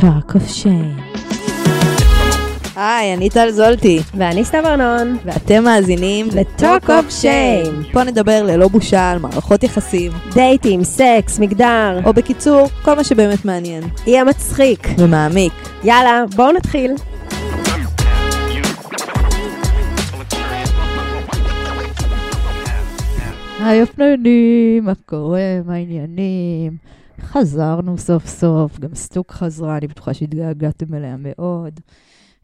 Talk of Shame. היי, אני טל זולטי, ואני סתיו ארנון. ואתם מאזינים ל-Talk of Shame. פה נדבר ללא בושה על מערכות יחסים, דייטים, סקס, מגדר. או בקיצור, כל מה שבאמת מעניין. יהיה מצחיק. ומעמיק. יאללה, בואו נתחיל. היי אופנונים, מה קורה, מה העניינים? חזרנו סוף סוף, גם סטוק חזרה, אני בטוחה שהתגעגעתם אליה מאוד.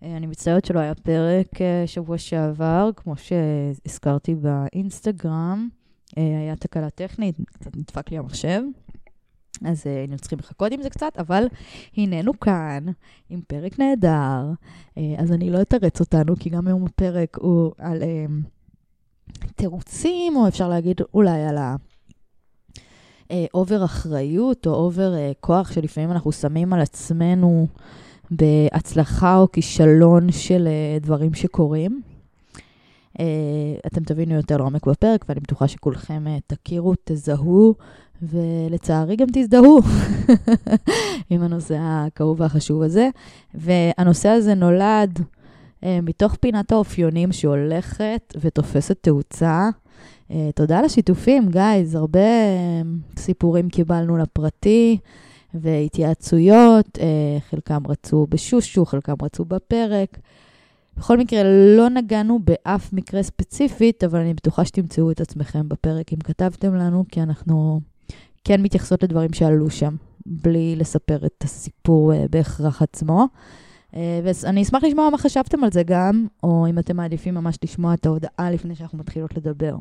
אה, אני מצטערת שלא היה פרק אה, שבוע שעבר, כמו שהזכרתי באינסטגרם. אה, היה תקלה טכנית, קצת נדפק לי המחשב. אז היינו צריכים לחכות עם זה קצת, אבל הננו כאן עם פרק נהדר. אז אני לא אתרץ אותנו, כי גם היום הפרק הוא על תירוצים, או אפשר להגיד אולי על ה over אחריות, או over כוח שלפעמים אנחנו שמים על עצמנו. בהצלחה או כישלון של uh, דברים שקורים. Uh, אתם תבינו יותר לעומק בפרק, ואני בטוחה שכולכם uh, תכירו, תזהו, ולצערי גם תזדהו עם הנושא הכאוב והחשוב הזה. והנושא הזה נולד uh, מתוך פינת האופיונים שהולכת ותופסת תאוצה. Uh, תודה על השיתופים, גייז, הרבה uh, סיפורים קיבלנו לפרטי. והתייעצויות, אה, חלקם רצו בשושו, חלקם רצו בפרק. בכל מקרה, לא נגענו באף מקרה ספציפית, אבל אני בטוחה שתמצאו את עצמכם בפרק אם כתבתם לנו, כי אנחנו כן מתייחסות לדברים שעלו שם, בלי לספר את הסיפור אה, בהכרח עצמו. אה, ואני אשמח לשמוע מה חשבתם על זה גם, או אם אתם מעדיפים ממש לשמוע את ההודעה לפני שאנחנו מתחילות לדבר,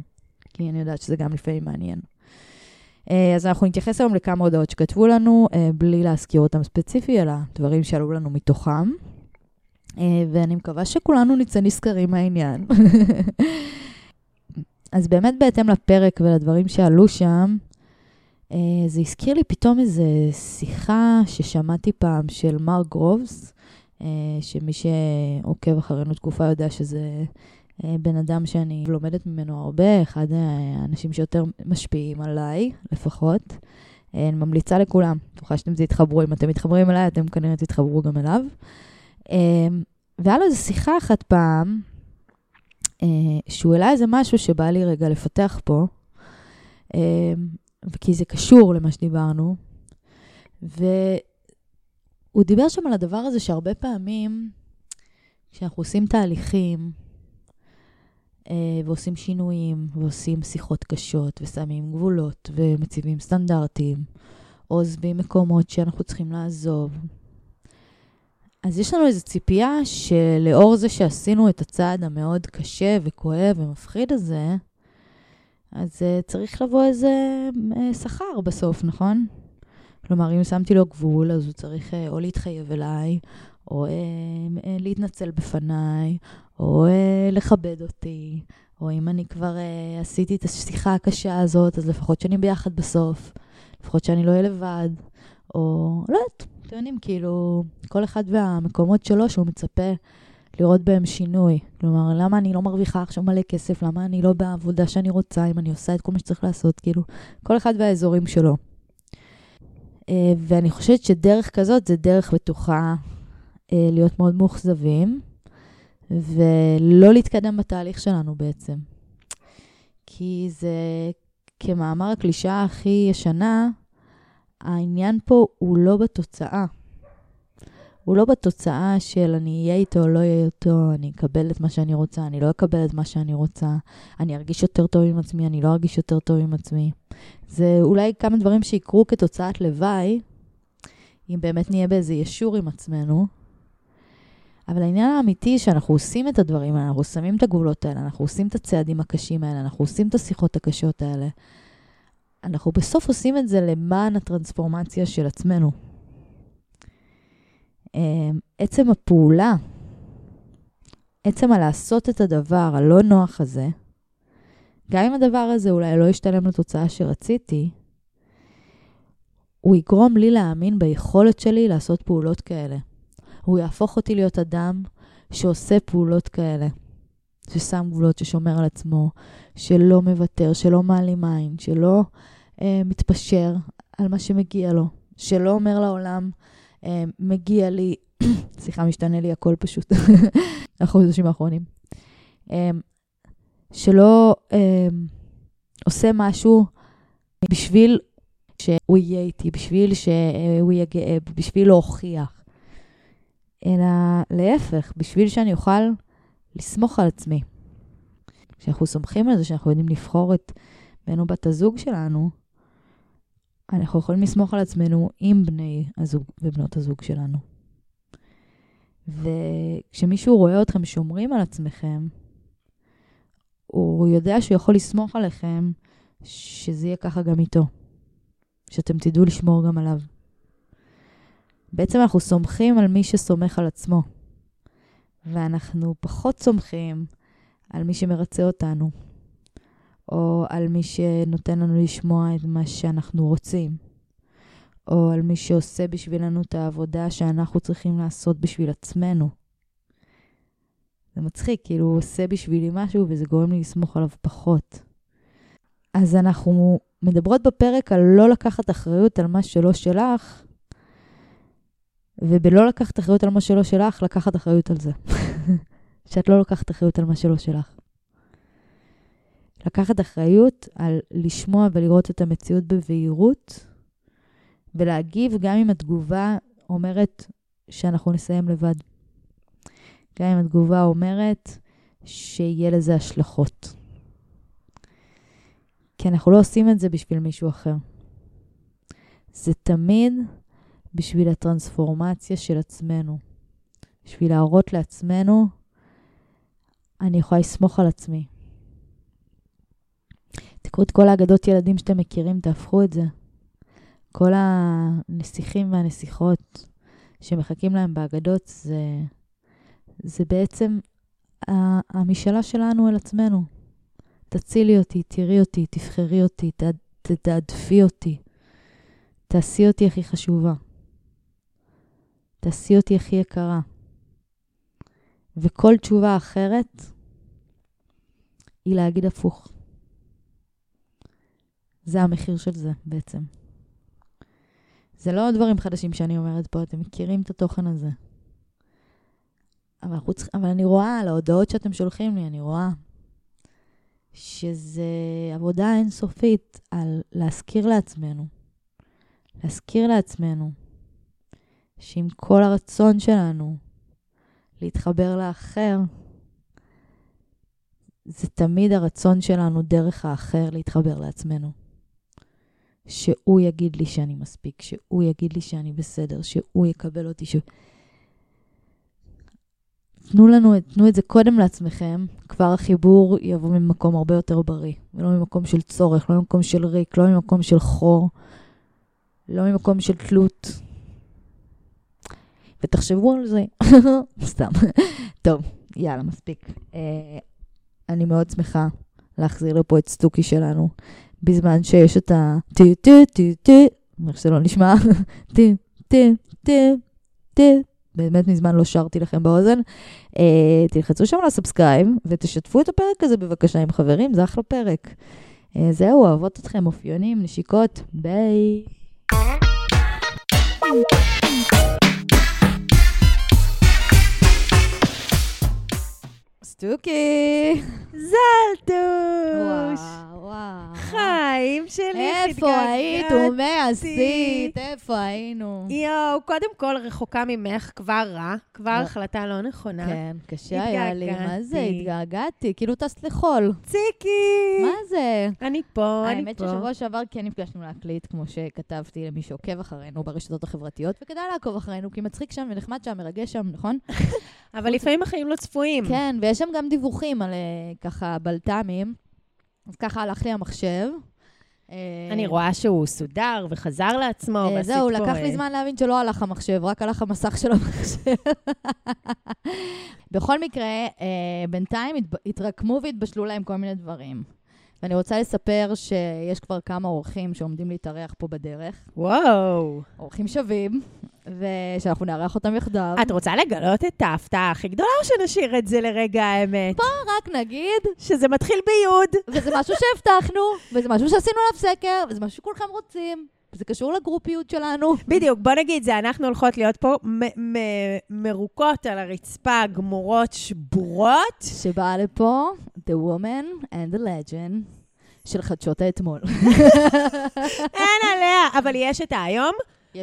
כי אני יודעת שזה גם לפעמים מעניין. אה, אז אנחנו נתייחס היום לכמה הודעות שכתבו לנו, אה, בלי להזכיר אותם ספציפי, אלא דברים שעלו לנו מתוכם. אה, ואני מקווה שכולנו נצא נזכרים מהעניין. אז באמת בהתאם לפרק ולדברים שעלו שם, זה הזכיר לי פתאום איזו שיחה ששמעתי פעם של מר גרובס, שמי שעוקב אחרינו תקופה יודע שזה בן אדם שאני לומדת ממנו הרבה, אחד האנשים שיותר משפיעים עליי, לפחות. אה, אני ממליצה לכולם, בטוחה שאתם תתחברו, אם אתם מתחברים אליי, אתם כנראה תתחברו גם אליו. אה, והיה לו איזו שיחה אחת פעם, שהוא העלה איזה משהו שבא לי רגע לפתח פה, כי זה קשור למה שדיברנו, והוא דיבר שם על הדבר הזה שהרבה פעמים, כשאנחנו עושים תהליכים, אה, ועושים שינויים, ועושים שיחות קשות, ושמים גבולות, ומציבים סטנדרטים, עוזבים מקומות שאנחנו צריכים לעזוב. אז יש לנו איזו ציפייה שלאור זה שעשינו את הצעד המאוד קשה וכואב ומפחיד הזה, אז uh, צריך לבוא איזה uh, שכר בסוף, נכון? כלומר, אם שמתי לו גבול, אז הוא צריך uh, או להתחייב אליי, או uh, uh, להתנצל בפניי, או uh, לכבד אותי, או אם אני כבר uh, עשיתי את השיחה הקשה הזאת, אז לפחות שאני ביחד בסוף, לפחות שאני לא אהיה לבד, או לא יודעת, אתם יודעים, כאילו, כל אחד והמקומות שלו שהוא מצפה לראות בהם שינוי. כלומר, למה אני לא מרוויחה עכשיו מלא כסף? למה אני לא בעבודה שאני רוצה, אם אני עושה את כל מה שצריך לעשות? כאילו, כל אחד והאזורים שלו. Uh, ואני חושבת שדרך כזאת זה דרך בטוחה להיות מאוד מאוכזבים. ולא להתקדם בתהליך שלנו בעצם. כי זה, כמאמר הקלישה הכי ישנה, העניין פה הוא לא בתוצאה. הוא לא בתוצאה של אני אהיה איתו או לא אהיה איתו, אני אקבל את מה שאני רוצה, אני לא אקבל את מה שאני רוצה, אני ארגיש יותר טוב עם עצמי, אני לא ארגיש יותר טוב עם עצמי. זה אולי כמה דברים שיקרו כתוצאת לוואי, אם באמת נהיה באיזה ישור עם עצמנו, אבל העניין האמיתי שאנחנו עושים את הדברים האלה, אנחנו שמים את הגבולות האלה, אנחנו עושים את הצעדים הקשים האלה, אנחנו עושים את השיחות הקשות האלה. אנחנו בסוף עושים את זה למען הטרנספורמציה של עצמנו. אמ, עצם הפעולה, עצם הלעשות את הדבר הלא נוח הזה, גם אם הדבר הזה אולי לא ישתלם לתוצאה שרציתי, הוא יגרום לי להאמין ביכולת שלי לעשות פעולות כאלה. הוא יהפוך אותי להיות אדם שעושה פעולות כאלה, ששם גבולות, ששומר על עצמו, שלא מוותר, שלא מעלים עין, שלא אה, מתפשר על מה שמגיע לו, שלא אומר לעולם, אה, מגיע לי, סליחה, משתנה לי הכל פשוט, החודשים האחרונים, אה, שלא אה, עושה משהו בשביל שהוא יהיה איתי, בשביל שהוא יהיה גאה, בשביל להוכיח, אלא להפך, בשביל שאני אוכל לסמוך על עצמי. כשאנחנו סומכים על זה שאנחנו יודעים לבחור את בן או בת הזוג שלנו, אנחנו יכולים לסמוך על עצמנו עם בני הזוג ובנות הזוג שלנו. וכשמישהו רואה אתכם שומרים על עצמכם, הוא יודע שהוא יכול לסמוך עליכם שזה יהיה ככה גם איתו. שאתם תדעו לשמור גם עליו. בעצם אנחנו סומכים על מי שסומך על עצמו, ואנחנו פחות סומכים על מי שמרצה אותנו, או על מי שנותן לנו לשמוע את מה שאנחנו רוצים, או על מי שעושה בשבילנו את העבודה שאנחנו צריכים לעשות בשביל עצמנו. זה מצחיק, כאילו הוא עושה בשבילי משהו וזה גורם לי לסמוך עליו פחות. אז אנחנו מדברות בפרק על לא לקחת אחריות על מה שלא שלך, ובלא לקחת אחריות על מה שלא שלך, לקחת אחריות על זה. שאת לא לוקחת אחריות על מה שלא שלך. לקחת אחריות על לשמוע ולראות את המציאות בבהירות, ולהגיב גם אם התגובה אומרת שאנחנו נסיים לבד. גם אם התגובה אומרת שיהיה לזה השלכות. כי אנחנו לא עושים את זה בשביל מישהו אחר. זה תמיד בשביל הטרנספורמציה של עצמנו. בשביל להראות לעצמנו, אני יכולה לסמוך על עצמי. תקראו את כל האגדות ילדים שאתם מכירים, תהפכו את זה. כל הנסיכים והנסיכות שמחכים להם באגדות, זה, זה בעצם המשאלה שלנו אל עצמנו. תצילי אותי, תראי אותי, תבחרי אותי, תתעדפי אותי. תעשי אותי הכי חשובה. תעשי אותי הכי יקרה. וכל תשובה אחרת היא להגיד הפוך. זה המחיר של זה בעצם. זה לא דברים חדשים שאני אומרת פה, אתם מכירים את התוכן הזה. אבל, צריכים, אבל אני רואה על ההודעות שאתם שולחים לי, אני רואה שזה עבודה אינסופית על להזכיר לעצמנו, להזכיר לעצמנו שעם כל הרצון שלנו להתחבר לאחר, זה תמיד הרצון שלנו דרך האחר להתחבר לעצמנו. שהוא יגיד לי שאני מספיק, שהוא יגיד לי שאני בסדר, שהוא יקבל אותי, ש... תנו לנו, תנו את זה קודם לעצמכם, כבר החיבור יבוא ממקום הרבה יותר בריא, ולא ממקום של צורך, לא ממקום של ריק, לא ממקום של חור, לא ממקום של תלות. ותחשבו על זה. סתם. טוב, יאללה, מספיק. Uh, אני מאוד שמחה להחזיר לפה את סטוקי שלנו, בזמן שיש את ה... טו טו טו טו, איך שלא נשמע, טו טו טו טו. באמת מזמן לא שרתי לכם באוזן. אה, תלחצו שם על ה subscribe ותשתפו את הפרק הזה בבקשה עם חברים, זה אחלה פרק. אה, זהו, אוהבות אתכם, אופיונים, נשיקות, ביי. סטוקי! זלטוש! וואו, וואו. חיים שלי, איפה היית, ומה עשית? איפה היינו? יואו, קודם כל רחוקה ממך, כבר רע, כבר לא. החלטה לא נכונה. כן, קשה היה לי, מה זה? התגעגעתי. התגעגעתי, כאילו טסת לחול. ציקי! מה זה? אני פה, אני האמת פה. ששבוע שעבר כן נפגשנו להקליט, כמו שכתבתי למי שעוקב אחרינו ברשתות החברתיות, וכדאי לעקוב אחרינו, כי מצחיק שם ונחמד שם, מרגש שם, נכון? אבל לפעמים החיים לא צפויים. כן, ויש שם גם דיווחים על אה, ככה בלת"מים. אז ככה הלך לי המחשב. אה, אני רואה שהוא סודר וחזר לעצמו, אה, ועשית זהו, לקח אה, לי זמן להבין שלא הלך המחשב, רק הלך המסך של המחשב. בכל מקרה, אה, בינתיים התרקמו והתבשלו להם כל מיני דברים. ואני רוצה לספר שיש כבר כמה אורחים שעומדים להתארח פה בדרך. וואו. אורחים שווים, ושאנחנו נארח אותם יחדיו. את רוצה לגלות את ההפתעה הכי גדולה, או שנשאיר את זה לרגע האמת? רק נגיד, שזה מתחיל ביוד. וזה משהו שהבטחנו, וזה משהו שעשינו עליו סקר, וזה משהו שכולכם רוצים. זה קשור לגרופיות שלנו. בדיוק, בוא נגיד, זה אנחנו הולכות להיות פה מ- מ- מרוקות על הרצפה, גמורות, שבורות. שבאה לפה, The Woman and the Legend של חדשות האתמול. אין עליה, אבל יש את היום,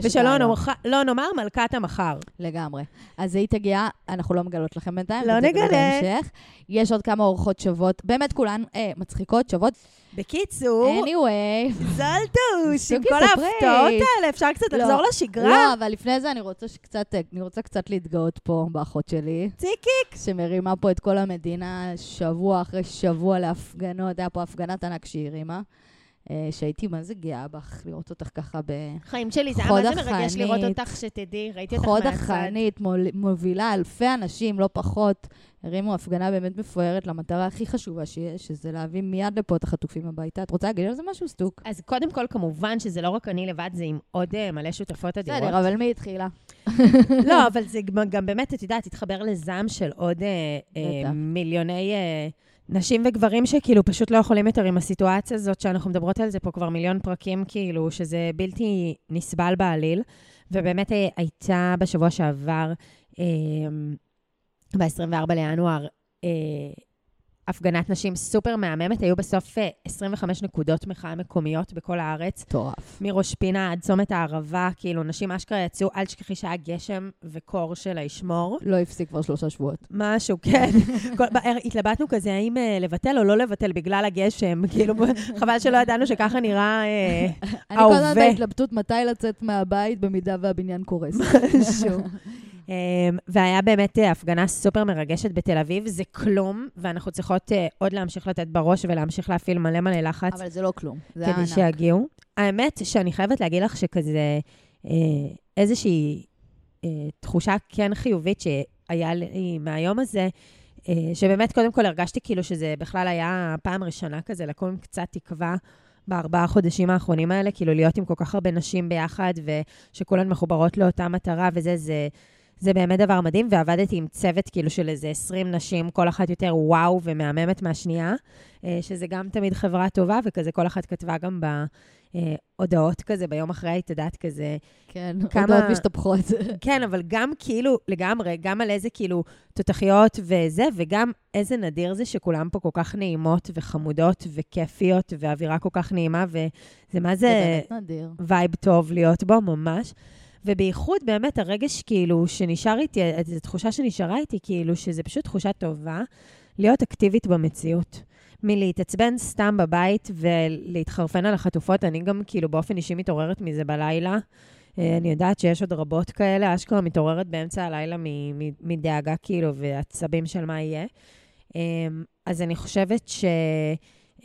ושלא נאמר, לא נאמר מלכת המחר. לגמרי. אז היא תגיע, אנחנו לא מגלות לכם בינתיים. לא נגלה. בהמשך. יש עוד כמה אורחות שוות, באמת כולן אה, מצחיקות, שוות. בקיצור, anyway. זלטוש, עם כל. ההפתעות האלה, אפשר קצת לא. לחזור לשגרה? לא, אבל לפני זה אני רוצה שקצת, אני רוצה קצת להתגאות פה באחות שלי, ציקיק. שמרימה פה את כל המדינה שבוע אחרי שבוע להפגנות. היה פה הפגנת ענק שהיא הרימה, אה, שהייתי מה זה גאה בך, לראות אותך ככה ב... חיים שלי, זה היה חוד מה זה מרגש לראות החנית. אותך, שתדעי, ראיתי אותך חוד מהצד. החנית, מול- מובילה אלפי אנשים, לא פחות. הרימו הפגנה באמת מפוארת למטרה הכי חשובה שיש, שזה להביא מיד לפה את החטופים הביתה. את רוצה להגיד על זה משהו, סטוק? אז קודם כל, כמובן שזה לא רק אני לבד, זה עם עוד אה, מלא שותפות אדירות. בסדר, אבל מי התחילה? לא, אבל זה גם- באמת, את יודעת, התחבר לזעם של עוד אה, אה. מיליוני אה, נשים וגברים שכאילו פשוט לא יכולים יותר עם הסיטואציה הזאת, שאנחנו מדברות על זה פה כבר מיליון פרקים, כאילו, שזה בלתי נסבל בעליל. ובאמת אה, הייתה בשבוע שעבר, אה, ב-24 לינואר, אה, הפגנת נשים סופר מהממת. היו בסוף אה, 25 נקודות מחאה מקומיות בכל הארץ. מטורף. מראש פינה עד צומת הערבה, כאילו, נשים אשכרה יצאו, אל תשכחי שהיה גשם וקור של הישמור. לא הפסיק כבר שלושה שבועות. משהו, כן. כל, התלבטנו כזה, האם אה, לבטל או לא לבטל בגלל הגשם. כאילו, חבל שלא ידענו שככה נראה אה, אני כל הזמן ההווה. בהתלבטות מתי לצאת מהבית במידה והבניין קורס. משהו. אה, והיה באמת אה, הפגנה סופר מרגשת בתל אביב, זה כלום, ואנחנו צריכות אה, עוד להמשיך לתת בראש ולהמשיך להפעיל מלא מלא לחץ. אבל זה לא כלום. זה כדי ענק. שיגיעו. האמת שאני חייבת להגיד לך שכזה אה, איזושהי תחושה כן חיובית שהיה לי מהיום הזה, שבאמת קודם כל הרגשתי כאילו שזה בכלל היה פעם ראשונה כזה לקום עם קצת תקווה. בארבעה חודשים האחרונים האלה, כאילו להיות עם כל כך הרבה נשים ביחד, ושכולן מחוברות לאותה מטרה, וזה, זה, זה באמת דבר מדהים. ועבדתי עם צוות כאילו של איזה 20 נשים, כל אחת יותר וואו ומהממת מהשנייה, אה, שזה גם תמיד חברה טובה, וכזה כל אחת כתבה גם בהודעות כזה ביום אחרי, את יודעת, כזה, כן, כמה- הודעות משתפכות. כן, אבל גם כאילו, לגמרי, גם על איזה כאילו תותחיות וזה, וגם איזה נדיר זה שכולם פה כל כך נעימות וחמודות וכיפיות, ואווירה כל כך נעימה, וזה מה זה זה באמת נדיר. vibe טוב להיות בו, ממש. ובייחוד באמת הרגש כאילו שנשאר איתי, זו תחושה שנשארה איתי, כאילו שזה פשוט תחושה טובה להיות אקטיבית במציאות. מלהתעצבן סתם בבית ולהתחרפן על החטופות, אני גם כאילו באופן אישי מתעוררת מזה בלילה. אה, אני יודעת שיש עוד רבות כאלה, אשכרה מתעוררת באמצע הלילה מדאגה כאילו ועצבים של מה יהיה. אה, אז אני חושבת ש...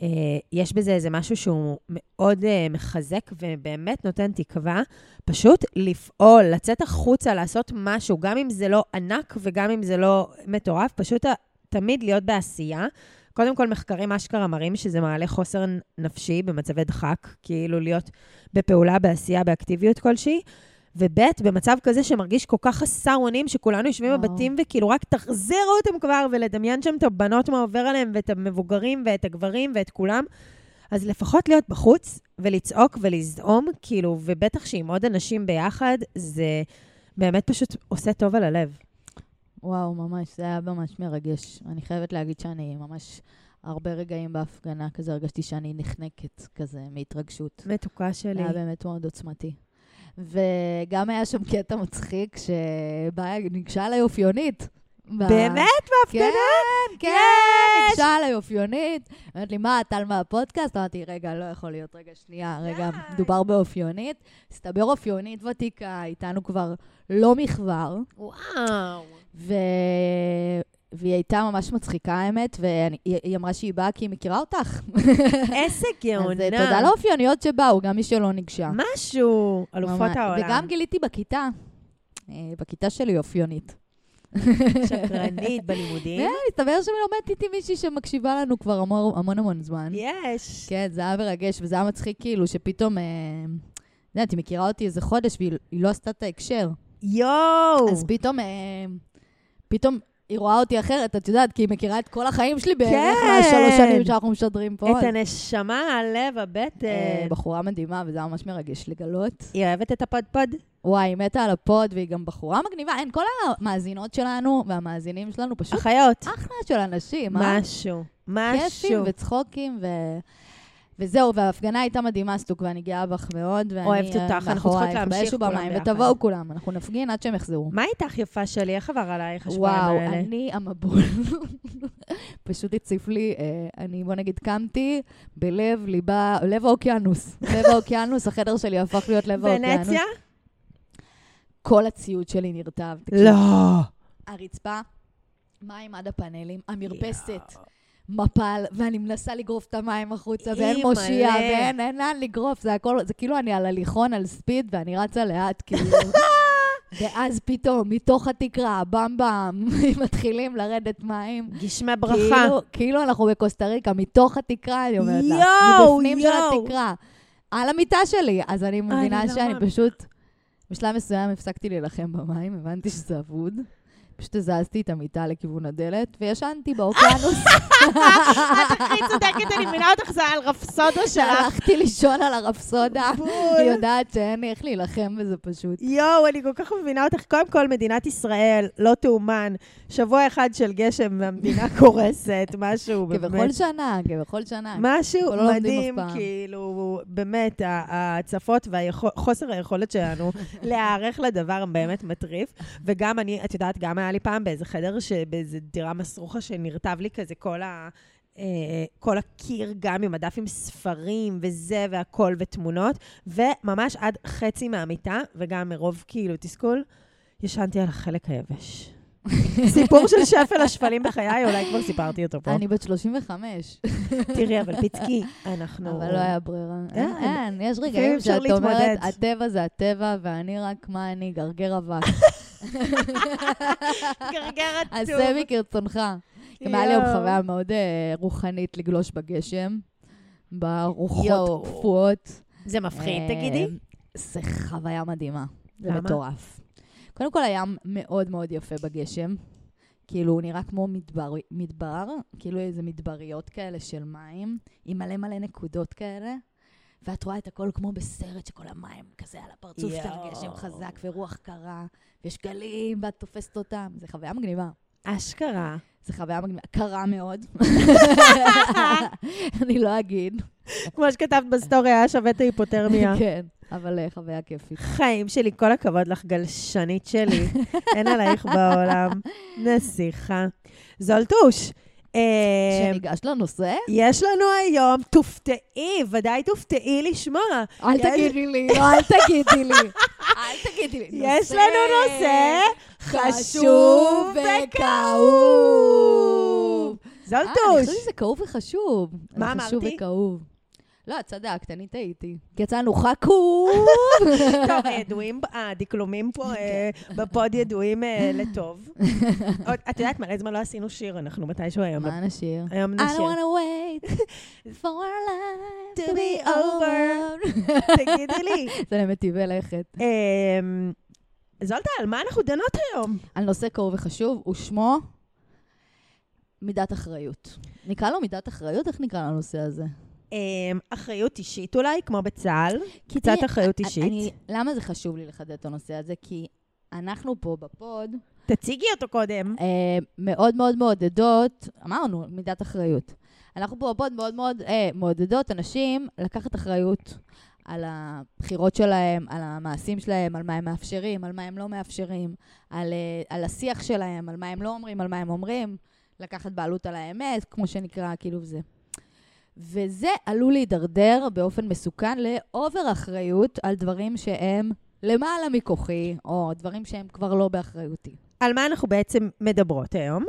אה, יש בזה איזה משהו שהוא מאוד אה, מחזק ובאמת נותן תקווה. פשוט לפעול, לצאת החוצה, לעשות משהו, גם אם זה לא ענק וגם אם זה לא מטורף, פשוט תמיד להיות בעשייה. קודם כל, מחקרים אשכרה מראים שזה מעלה חוסר נפשי במצבי דחק, כאילו להיות בפעולה, בעשייה, באקטיביות כלשהי. וב', במצב כזה שמרגיש כל כך חסר אונים, שכולנו יושבים וואו. בבתים וכאילו רק תחזירו אותם כבר, ולדמיין שם את הבנות, מה עובר עליהם, ואת המבוגרים, ואת הגברים, ואת כולם. אז לפחות להיות בחוץ ולצעוק ולזעום, כאילו, ובטח שעם עוד אנשים ביחד, זה באמת פשוט עושה טוב על הלב. וואו, ממש, זה היה ממש מרגש. אני חייבת להגיד שאני ממש, הרבה רגעים בהפגנה כזה הרגשתי שאני נחנקת כזה מהתרגשות. מתוקה שלי. היה באמת מאוד עוצמתי. וגם היה שם קטע מצחיק, שבאה, ניגשה אליי אופיונית. באמת? כן, כן, ניגשה אליי אופיונית. אמרת לי, מה, טל מהפודקאסט? אמרתי, רגע, לא יכול להיות, רגע, שנייה, רגע. מדובר באופיונית. הסתבר אופיונית ותיקה, איתנו כבר לא מכבר. וואו. והיא הייתה ממש מצחיקה, האמת, והיא אמרה שהיא באה כי היא מכירה אותך. איזה גאונה. אז אה, תודה לאופיוניות שבאו, גם מי שלא ניגשה. משהו. אלופות. העולם. וגם גיליתי בכיתה, אה, בכיתה שלי אופיונית. שקרנית בלימודים. כן, מסתבר שלומדת איתי מישהי שמקשיבה לנו כבר המון המון, זמן. יש. כן, זה היה מרגש, וזה היה מצחיק כאילו שפתאום, אה, את יודעת, היא מכירה אותי איזה חודש והיא היא לא עשתה את ההקשר. יואו. אז פתאום, אה, פתאום היא רואה אותי אחרת, את יודעת, כי היא מכירה את כל החיים שלי בערך כן. מהשלוש שנים שאנחנו משדרים פה. את אז- הנשמה, הלב, אה, הבטן. בחורה מדהימה, וזה ממש מרגש לגלות. היא אוהבת את הפודפוד? וואי, היא מתה על הפוד, והיא גם בחורה מגניבה. אין, כל המאזינות שלנו והמאזינים שלנו פשוט אחיות. אחלה של אנשים, אה? משהו. כיפים משהו. וצחוקים, ו... וזהו, וההפגנה הייתה מדהימה, סטוק, ואני גאה בך מאוד, ואני אוהבת אה, אותך, אנחנו צריכות להמשיך כולם ביחד. ותבואו כולם, אנחנו נפגין עד שהם יחזרו. מה איתך יפה שלי? איך עבר עלייך השבועיים וואו, האלה? אני המבול. פשוט הציף לי, אה, אני, בוא נגיד, קמתי בלב ליבה, לב האוקיינוס. לב האוקיינוס, החדר שלי הפך להיות לב האוקיינוס. ונציה? כל הציוד שלי נרטב. לא. הרצפה, מים עד הפאנלים, המרפסת, מפל, ואני מנסה לגרוף את המים החוצה, ואין. מושיע, ואין אין לאן לגרוף, זה הכל, זה כאילו אני על הליכון, על ספיד, ואני רצה לאט, כאילו. ואז פתאום, מתוך התקרה, במבם, מתחילים לרדת מים. גשמי ברכה. כאילו, כאילו אנחנו בקוסטה ריקה, מתוך התקרה, אני אומרת לך. יואו, מבפנים של יואו. התקרה. על המיטה שלי. אז אני מבינה לא שאני. פשוט... בשלב מסוים הפסקתי להילחם במים, הבנתי שזה אבוד. פשוט הזזתי את המיטה לכיוון הדלת, וישנתי באוקיינוס. את הכי צודקת, אני מבינה אותך, זה על רפסודו שלך. הלכתי לישון על הרפסודה. היא יודעת שאין לי איך להילחם בזה פשוט. יואו, אני כל כך מבינה אותך. קודם כל, מדינת ישראל, לא תאומן. שבוע אחד של גשם והמדינה קורסת, משהו כבכל באמת. שנה, כבכל שנה. משהו מדהים. כאילו, באמת, ההצפות וחוסר היכולת שלנו להיערך לדבר באמת מטריף. וגם אני, את יודעת, גם היה לי פעם באיזה חדר, באיזה דירה מסרוחה שנרטב לי כזה כל ה... אה, כל הקיר גם עם הדף עם ספרים וזה והכל ותמונות, וממש עד חצי מהמיטה, וגם מרוב כאילו תסכול, ישנתי על החלק היבש. סיפור של שפל השפלים בחיי, אולי כבר סיפרתי אותו פה. אני בת 35, תראי, אבל פיצקי, אנחנו... אבל לא היה ברירה. אין, אין. יש רגעים שאת אומרת. הטבע זה הטבע, ואני רק, מה אני, גרגר אבק. גרגר עצוב. עשה כרצונך. גם היה לי היום. חוויה מאוד אה, רוחנית לגלוש בגשם, ברוחות. קפואות. זה מפחיד, אה, תגידי. זה חוויה מדהימה. זה? מטורף. קודם כל, הים מאוד מאוד יפה בגשם. כאילו, הוא נראה כמו מדבר, מדבר, כאילו איזה מדבריות כאלה של מים, עם מלא מלא נקודות כאלה. ואת רואה את הכל כמו בסרט, שכל המים כזה על הפרצוף של יואו. גשם חזק ורוח קרה, ויש גלים ואת תופסת אותם. זה חוויה מגניבה. אשכרה. זה חוויה מגניבה. קרה מאוד. אני לא אגיד. כמו שכתבת בסטורי, היה שווה את ההיפותרמיה. כן, אבל אה, חוויה כיפית. חיים שלי, כל הכבוד לך, גלשנית שלי. אין עלייך בעולם. נסיכה. זולטוש, שניגש לנושא? יש לנו היום, תופתעי, ודאי תופתעי לשמוע. אל תגידי לי, לא, אל תגידי לי. אל תגידי לי. יש לנו נושא חשוב וכאוב. אה, אני זולטוש. חושבת שזה כאוב וחשוב. מה זה חשוב אמרתי? וכאוב. לא, את צדקת, אני טעיתי. יצאנו חכוב. טוב, הידועים, הדקלומים פה אה, בפוד ידועים אה, לטוב. את יודעת, מלא זמן לא עשינו שיר, אנחנו מתישהו היום. מה נשיר? היום I don't נשיר. wanna wait for our life To to be over. תגידי לי. זה למטיבי לכת. אמ, זולטה, על מה אנחנו דנות היום? על נושא כאוב וחשוב, ושמו מידת אחריות. נקרא לו מידת אחריות? איך נקרא לנושא הזה? אמ, אחריות אישית אולי, כמו בצה"ל. קצת תראי, אחריות אישית. אני, למה זה חשוב לי לחדד את הנושא הזה? כי אנחנו פה בפוד תציגי אותו קודם. אה, מאוד מאוד מעודדות, אמרנו, מידת אחריות. אנחנו פה בפוד מאוד מאוד אה, מעודדות אנשים לקחת אחריות על הבחירות שלהם, על המעשים שלהם, על מה הם מאפשרים, על מה הם לא מאפשרים, על, אה, על השיח שלהם, על מה הם לא אומרים, על מה הם אומרים, לקחת בעלות על האמת, כמו שנקרא, כאילו זה. וזה עלול להידרדר באופן מסוכן לאובר אחריות על דברים שהם למעלה מכוחי, או דברים שהם כבר לא באחריותי. על מה אנחנו בעצם מדברות היום?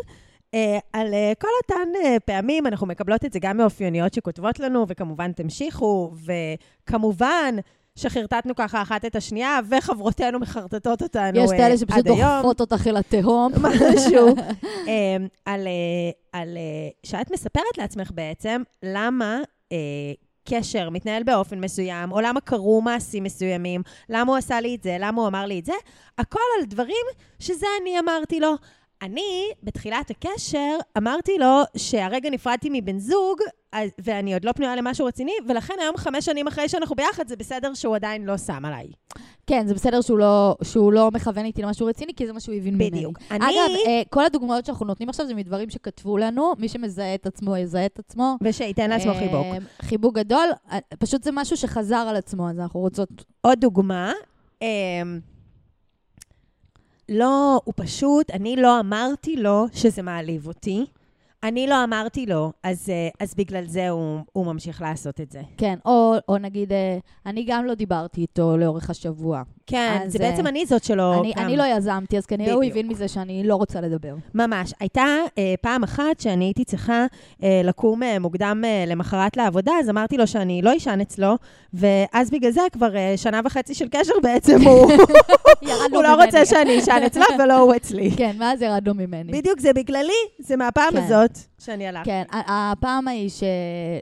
Uh, על uh, כל אותן uh, פעמים, אנחנו מקבלות את זה גם מאופייניות שכותבות לנו, וכמובן תמשיכו, וכמובן שחרטטנו ככה אחת את השנייה, וחברותינו מחרטטות אותנו יש uh, כאלה שפשוט עד היום. דוחפות אותך אל התהום. משהו. um, על, uh, על uh, שאת מספרת לעצמך בעצם למה קשר מתנהל באופן מסוים, או למה קרו מעשים מסוימים, למה הוא עשה לי את זה, למה הוא אמר לי את זה, הכל על דברים שזה אני אמרתי לו. אני, בתחילת הקשר, אמרתי לו שהרגע נפרדתי מבן זוג, אז, ואני עוד לא פנויה למשהו רציני, ולכן היום, חמש שנים אחרי שאנחנו ביחד, זה בסדר שהוא עדיין לא שם עליי. כן, זה בסדר שהוא לא, שהוא לא מכוון איתי למשהו רציני, כי זה מה שהוא הבין ממני. בדיוק. אגב, אני- אה, כל הדוגמאות שאנחנו נותנים עכשיו זה מדברים שכתבו לנו, מי שמזהה את עצמו, יזהה את עצמו. ושייתן לעצמו אה, חיבוק. חיבוק גדול, אה, פשוט זה משהו שחזר על עצמו, אז אנחנו רוצות... עוד דוגמה, אמ, לא, הוא פשוט, אני לא אמרתי לו שזה מעליב אותי. אני לא אמרתי לו, אז, אה, אז בגלל זה הוא, הוא ממשיך לעשות את זה. כן, או, או נגיד, אה, אני גם לא דיברתי איתו לאורך השבוע. כן, אז, זה בעצם אה, אני זאת שלא... אני, גם- אני לא יזמתי, אז כנראה הוא בדיוק. הבין מזה שאני לא רוצה לדבר. ממש. הייתה אה, פעם אחת שאני הייתי צריכה אה, לקום אה, מוקדם אה, למחרת לעבודה, אז אמרתי לו שאני לא אשן אצלו, ואז בגלל זה כבר אה, שנה וחצי של קשר בעצם הוא, הוא לא. רוצה שאני אשן אצלו ולא הוא אצלי. כן, מאז ירדנו ממני. בדיוק, זה בגללי, זה מהפעם כן. הזאת שאני הלכתי. כן, הפעם ההיא ש...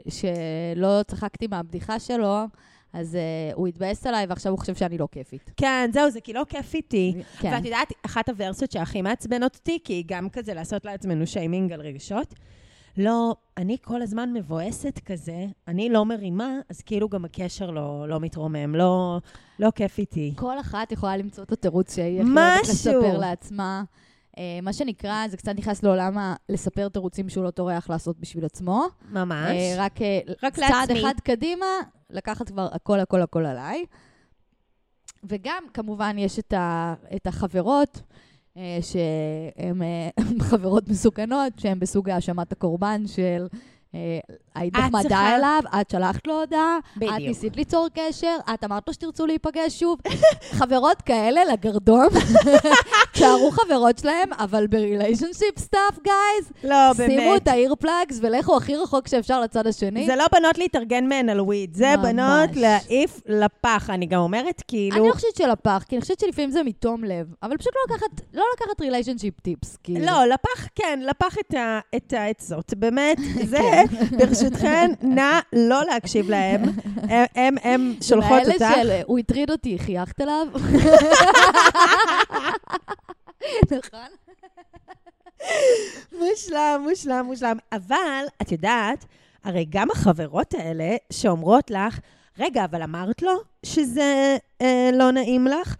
שלא צחקתי מהבדיחה שלו, אז uh, הוא התבאס עליי, ועכשיו הוא חושב שאני לא כיפית. כן, זהו, זה כי לא כיף איתי. כן. ואת יודעת, אחת הוורסיות שהכי מעצבנות אותי, כי היא גם כזה לעשות לעצמנו שיימינג על רגשות, לא, אני כל הזמן מבואסת כזה, אני לא מרימה, אז כאילו גם הקשר לא, לא מתרומם, לא, לא כיף איתי. כל אחת יכולה למצוא את התירוץ שהיא הכי. אוהבת לספר לעצמה. Uh, מה שנקרא, זה קצת נכנס לעולם ה... לספר תירוצים שהוא לא טורח לעשות בשביל עצמו. ממש. Uh, רק, אה, רק צעד לעצמי. אחד קדימה, לקחת כבר הכל, הכל, הכל עליי. וגם, כמובן, יש את, ה, את החברות, אה, שהן אה, חברות מסוכנות, שהן בסוג האשמת הקורבן של... היית את נחמדה צריכה- אליו, את שלחת לו הודעה, את בדיוק. ניסית ליצור קשר, את אמרת לו שתרצו להיפגש שוב. חברות כאלה לגרדום, תשארו חברות שלהם, אבל ב relationship stuff, guys, לא, שימו באמת. את ה earplugs ולכו הכי רחוק שאפשר לצד השני. זה לא בנות להתארגן מהן על weed, זה ממש. בנות להעיף לפח. אני גם אומרת, כאילו... אני לא חושבת שלפח, כי אני חושבת שלפעמים זה מתום לב, אבל פשוט לא לקחת, לא לקחת relationship tips, כאילו. לא, לפח, כן, לפח את, את העצות. באמת, זה, ברשותכן, נא לא להקשיב להם. הם, הם, שולחות אותך. האלה של הוא הטריד אותי, חייכת אליו? נכון? מושלם, מושלם, מושלם. אבל, את יודעת, הרי גם החברות האלה שאומרות לך, רגע, אבל אמרת לו שזה אה, לא נעים לך,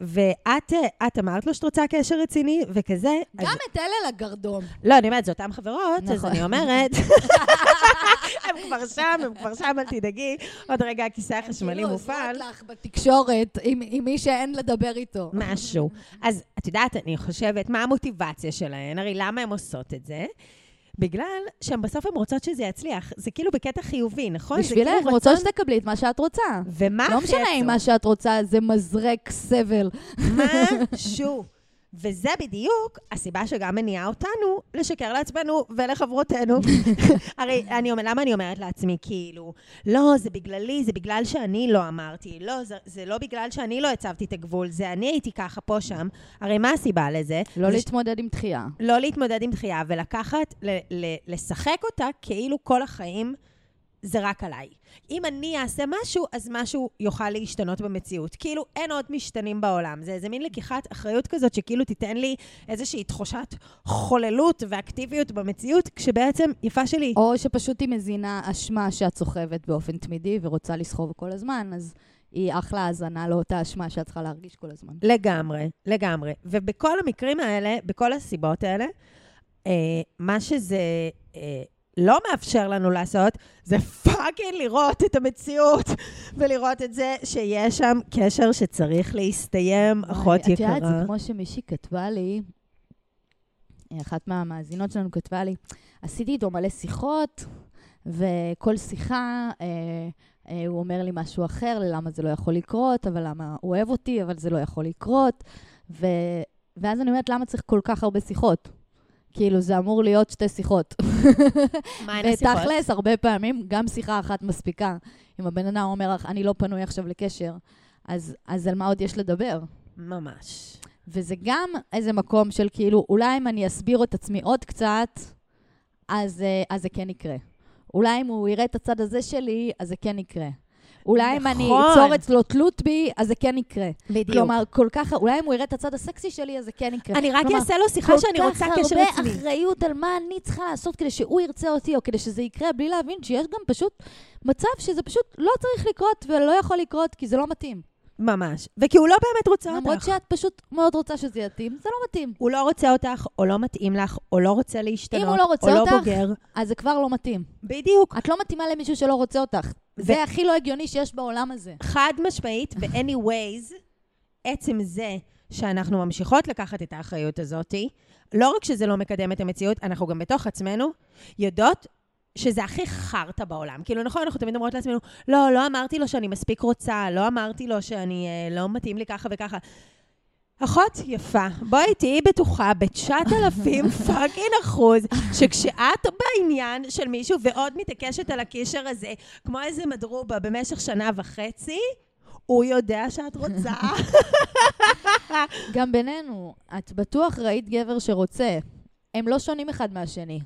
ואת אה, אמרת לו שאת רוצה קשר רציני, וכזה. אז, גם את אלה לגרדום. לא, אני אומרת, זה אותן חברות, אז נכון. אני אומרת... הם כבר שם, הם כבר שם, אל תדאגי. עוד רגע הכיסא החשמלי כאילו, מופעל. עוזרות לך בתקשורת עם עם מי שאין לדבר איתו. משהו. אז את יודעת, אני חושבת, מה המוטיבציה שלהן? הרי למה הן עושות את זה? בגלל שהן בסוף הן רוצות שזה יצליח. זה כאילו בקטע חיובי, נכון? בשבילך, כאילו רצון- שתקבלי את מה שאת רוצה. ומה לא הכי משנה אם? מה שאת רוצה זה מזרק סבל. משהו. וזה בדיוק הסיבה שגם מניעה אותנו לשקר לעצמנו ולחברותינו. הרי אני למה אני אומרת לעצמי, כאילו, לא, זה בגללי, זה בגלל שאני לא אמרתי, לא, זה, זה לא בגלל שאני לא הצבתי את הגבול, זה אני הייתי ככה פה שם. הרי מה הסיבה לזה? לא זה להתמודד עם דחייה. לא להתמודד עם דחייה ולקחת, ל- ל- לשחק אותה כאילו כל החיים זה רק עליי. אם אני אעשה משהו, אז משהו יוכל להשתנות במציאות. כאילו, אין עוד משתנים בעולם. זה איזה מין לקיחת אחריות כזאת, שכאילו תיתן לי איזושהי תחושת חוללות ואקטיביות במציאות, כשבעצם, יפה שלי, או שפשוט היא מזינה אשמה שאת סוחבת באופן תמידי ורוצה לסחוב כל הזמן, אז היא אחלה האזנה לאותה אשמה שאת צריכה להרגיש כל הזמן. לגמרי, לגמרי. ובכל המקרים האלה, בכל הסיבות האלה, אה, מה שזה אה, לא מאפשר לנו לעשות, זה פאקינג לראות את המציאות, ולראות את זה שיש שם קשר שצריך להסתיים, אחות את יודעת, יקרה. זה כמו שמישהי כתבה לי, אחת מהמאזינות שלנו כתבה לי, עשיתי איתו מלא שיחות, וכל שיחה, אה, אה, הוא אומר לי משהו אחר, למה זה לא יכול לקרות, אבל למה הוא אוהב אותי, אבל זה לא יכול לקרות. ו... ואז אני אומרת, למה צריך כל כך הרבה שיחות? כאילו, זה אמור להיות שתי שיחות. מה הן השיחות? ותכלס, הרבה פעמים, גם שיחה אחת מספיקה. אם הבן אדם אומר לך, אני לא פנוי עכשיו לקשר, אז, אז על מה עוד יש לדבר? ממש. וזה גם איזה מקום של כאילו, אולי אם אני אסביר את עצמי עוד קצת, אז, אה, אז זה כן יקרה. אולי אם הוא יראה את הצד הזה שלי, אז זה כן יקרה. אולי אם אני נכון. אצור אצלו תלות בי, אז זה כן יקרה. בדיוק. כלומר, כל כך, אולי אם הוא יראה את הצד הסקסי שלי, אז זה כן יקרה. אני רק אעשה לו שיחה שאני רוצה קשר כל כך עצמי. הרבה אחריות על מה אני צריכה לעשות כדי שהוא ירצה אותי, או כדי שזה יקרה, בלי להבין שיש גם פשוט מצב שזה פשוט לא צריך לקרות ולא יכול לקרות, כי זה לא מתאים. ממש. וכי הוא לא באמת רוצה למרות אותך. שאת פשוט מאוד רוצה שזה יתאים, זה לא מתאים. הוא לא רוצה אותך, או לא מתאים לך, או לא רוצה להשתנות, אם הוא לא רוצה או אותך, לא בוגר. אז זה כבר לא מתאים. בדיוק. את לא מתאימה למישהו שלא רוצה אותך. ו- זה הכי לא הגיוני שיש בעולם הזה. חד משמעית, ו-anyways, עצם זה שאנחנו ממשיכות לקחת את האחריות הזאתי, לא רק שזה לא מקדם את המציאות, אנחנו גם בתוך עצמנו יודעות שזה הכי חרטא בעולם. כאילו, נכון, אנחנו תמיד אומרות לעצמנו, לא, לא אמרתי לו שאני מספיק רוצה, לא אמרתי לו שאני, אה, לא מתאים לי ככה וככה. אחות יפה, בואי תהיי בטוחה ב-9,000 פאקינג אחוז, שכשאת בעניין של מישהו ועוד מתעקשת על הקשר הזה, כמו איזה מדרובה במשך שנה וחצי, הוא יודע שאת רוצה. גם בינינו, את בטוח ראית גבר שרוצה. הם לא שונים אחד מהשני.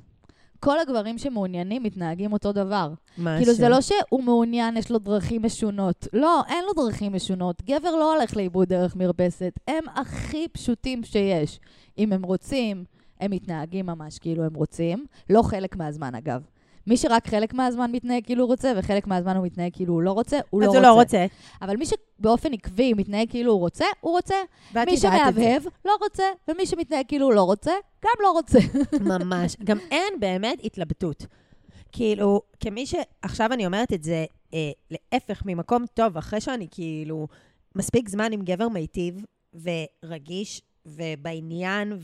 כל הגברים שמעוניינים מתנהגים אותו דבר. משהו. כאילו, זה לא שהוא מעוניין, יש לו דרכים משונות. לא, אין לו דרכים משונות. גבר לא הולך לאיבוד דרך מרפסת. הם הכי פשוטים שיש. אם הם רוצים, הם מתנהגים ממש כאילו הם רוצים. לא חלק מהזמן, אגב. מי שרק חלק מהזמן מתנהג כאילו הוא רוצה, וחלק מהזמן הוא מתנהג כאילו הוא לא רוצה, הוא לא אז רוצה. הוא לא רוצה. אבל מי שבאופן עקבי מתנהג כאילו הוא רוצה, הוא רוצה. מי. שמהבהב, לא רוצה, ומי שמתנהג כאילו הוא לא רוצה, גם לא רוצה. ממש. גם אין באמת התלבטות. כאילו, כמי ש... עכשיו אני אומרת את זה אה, להפך ממקום טוב, אחרי שאני כאילו מספיק זמן עם גבר מיטיב ורגיש ובעניין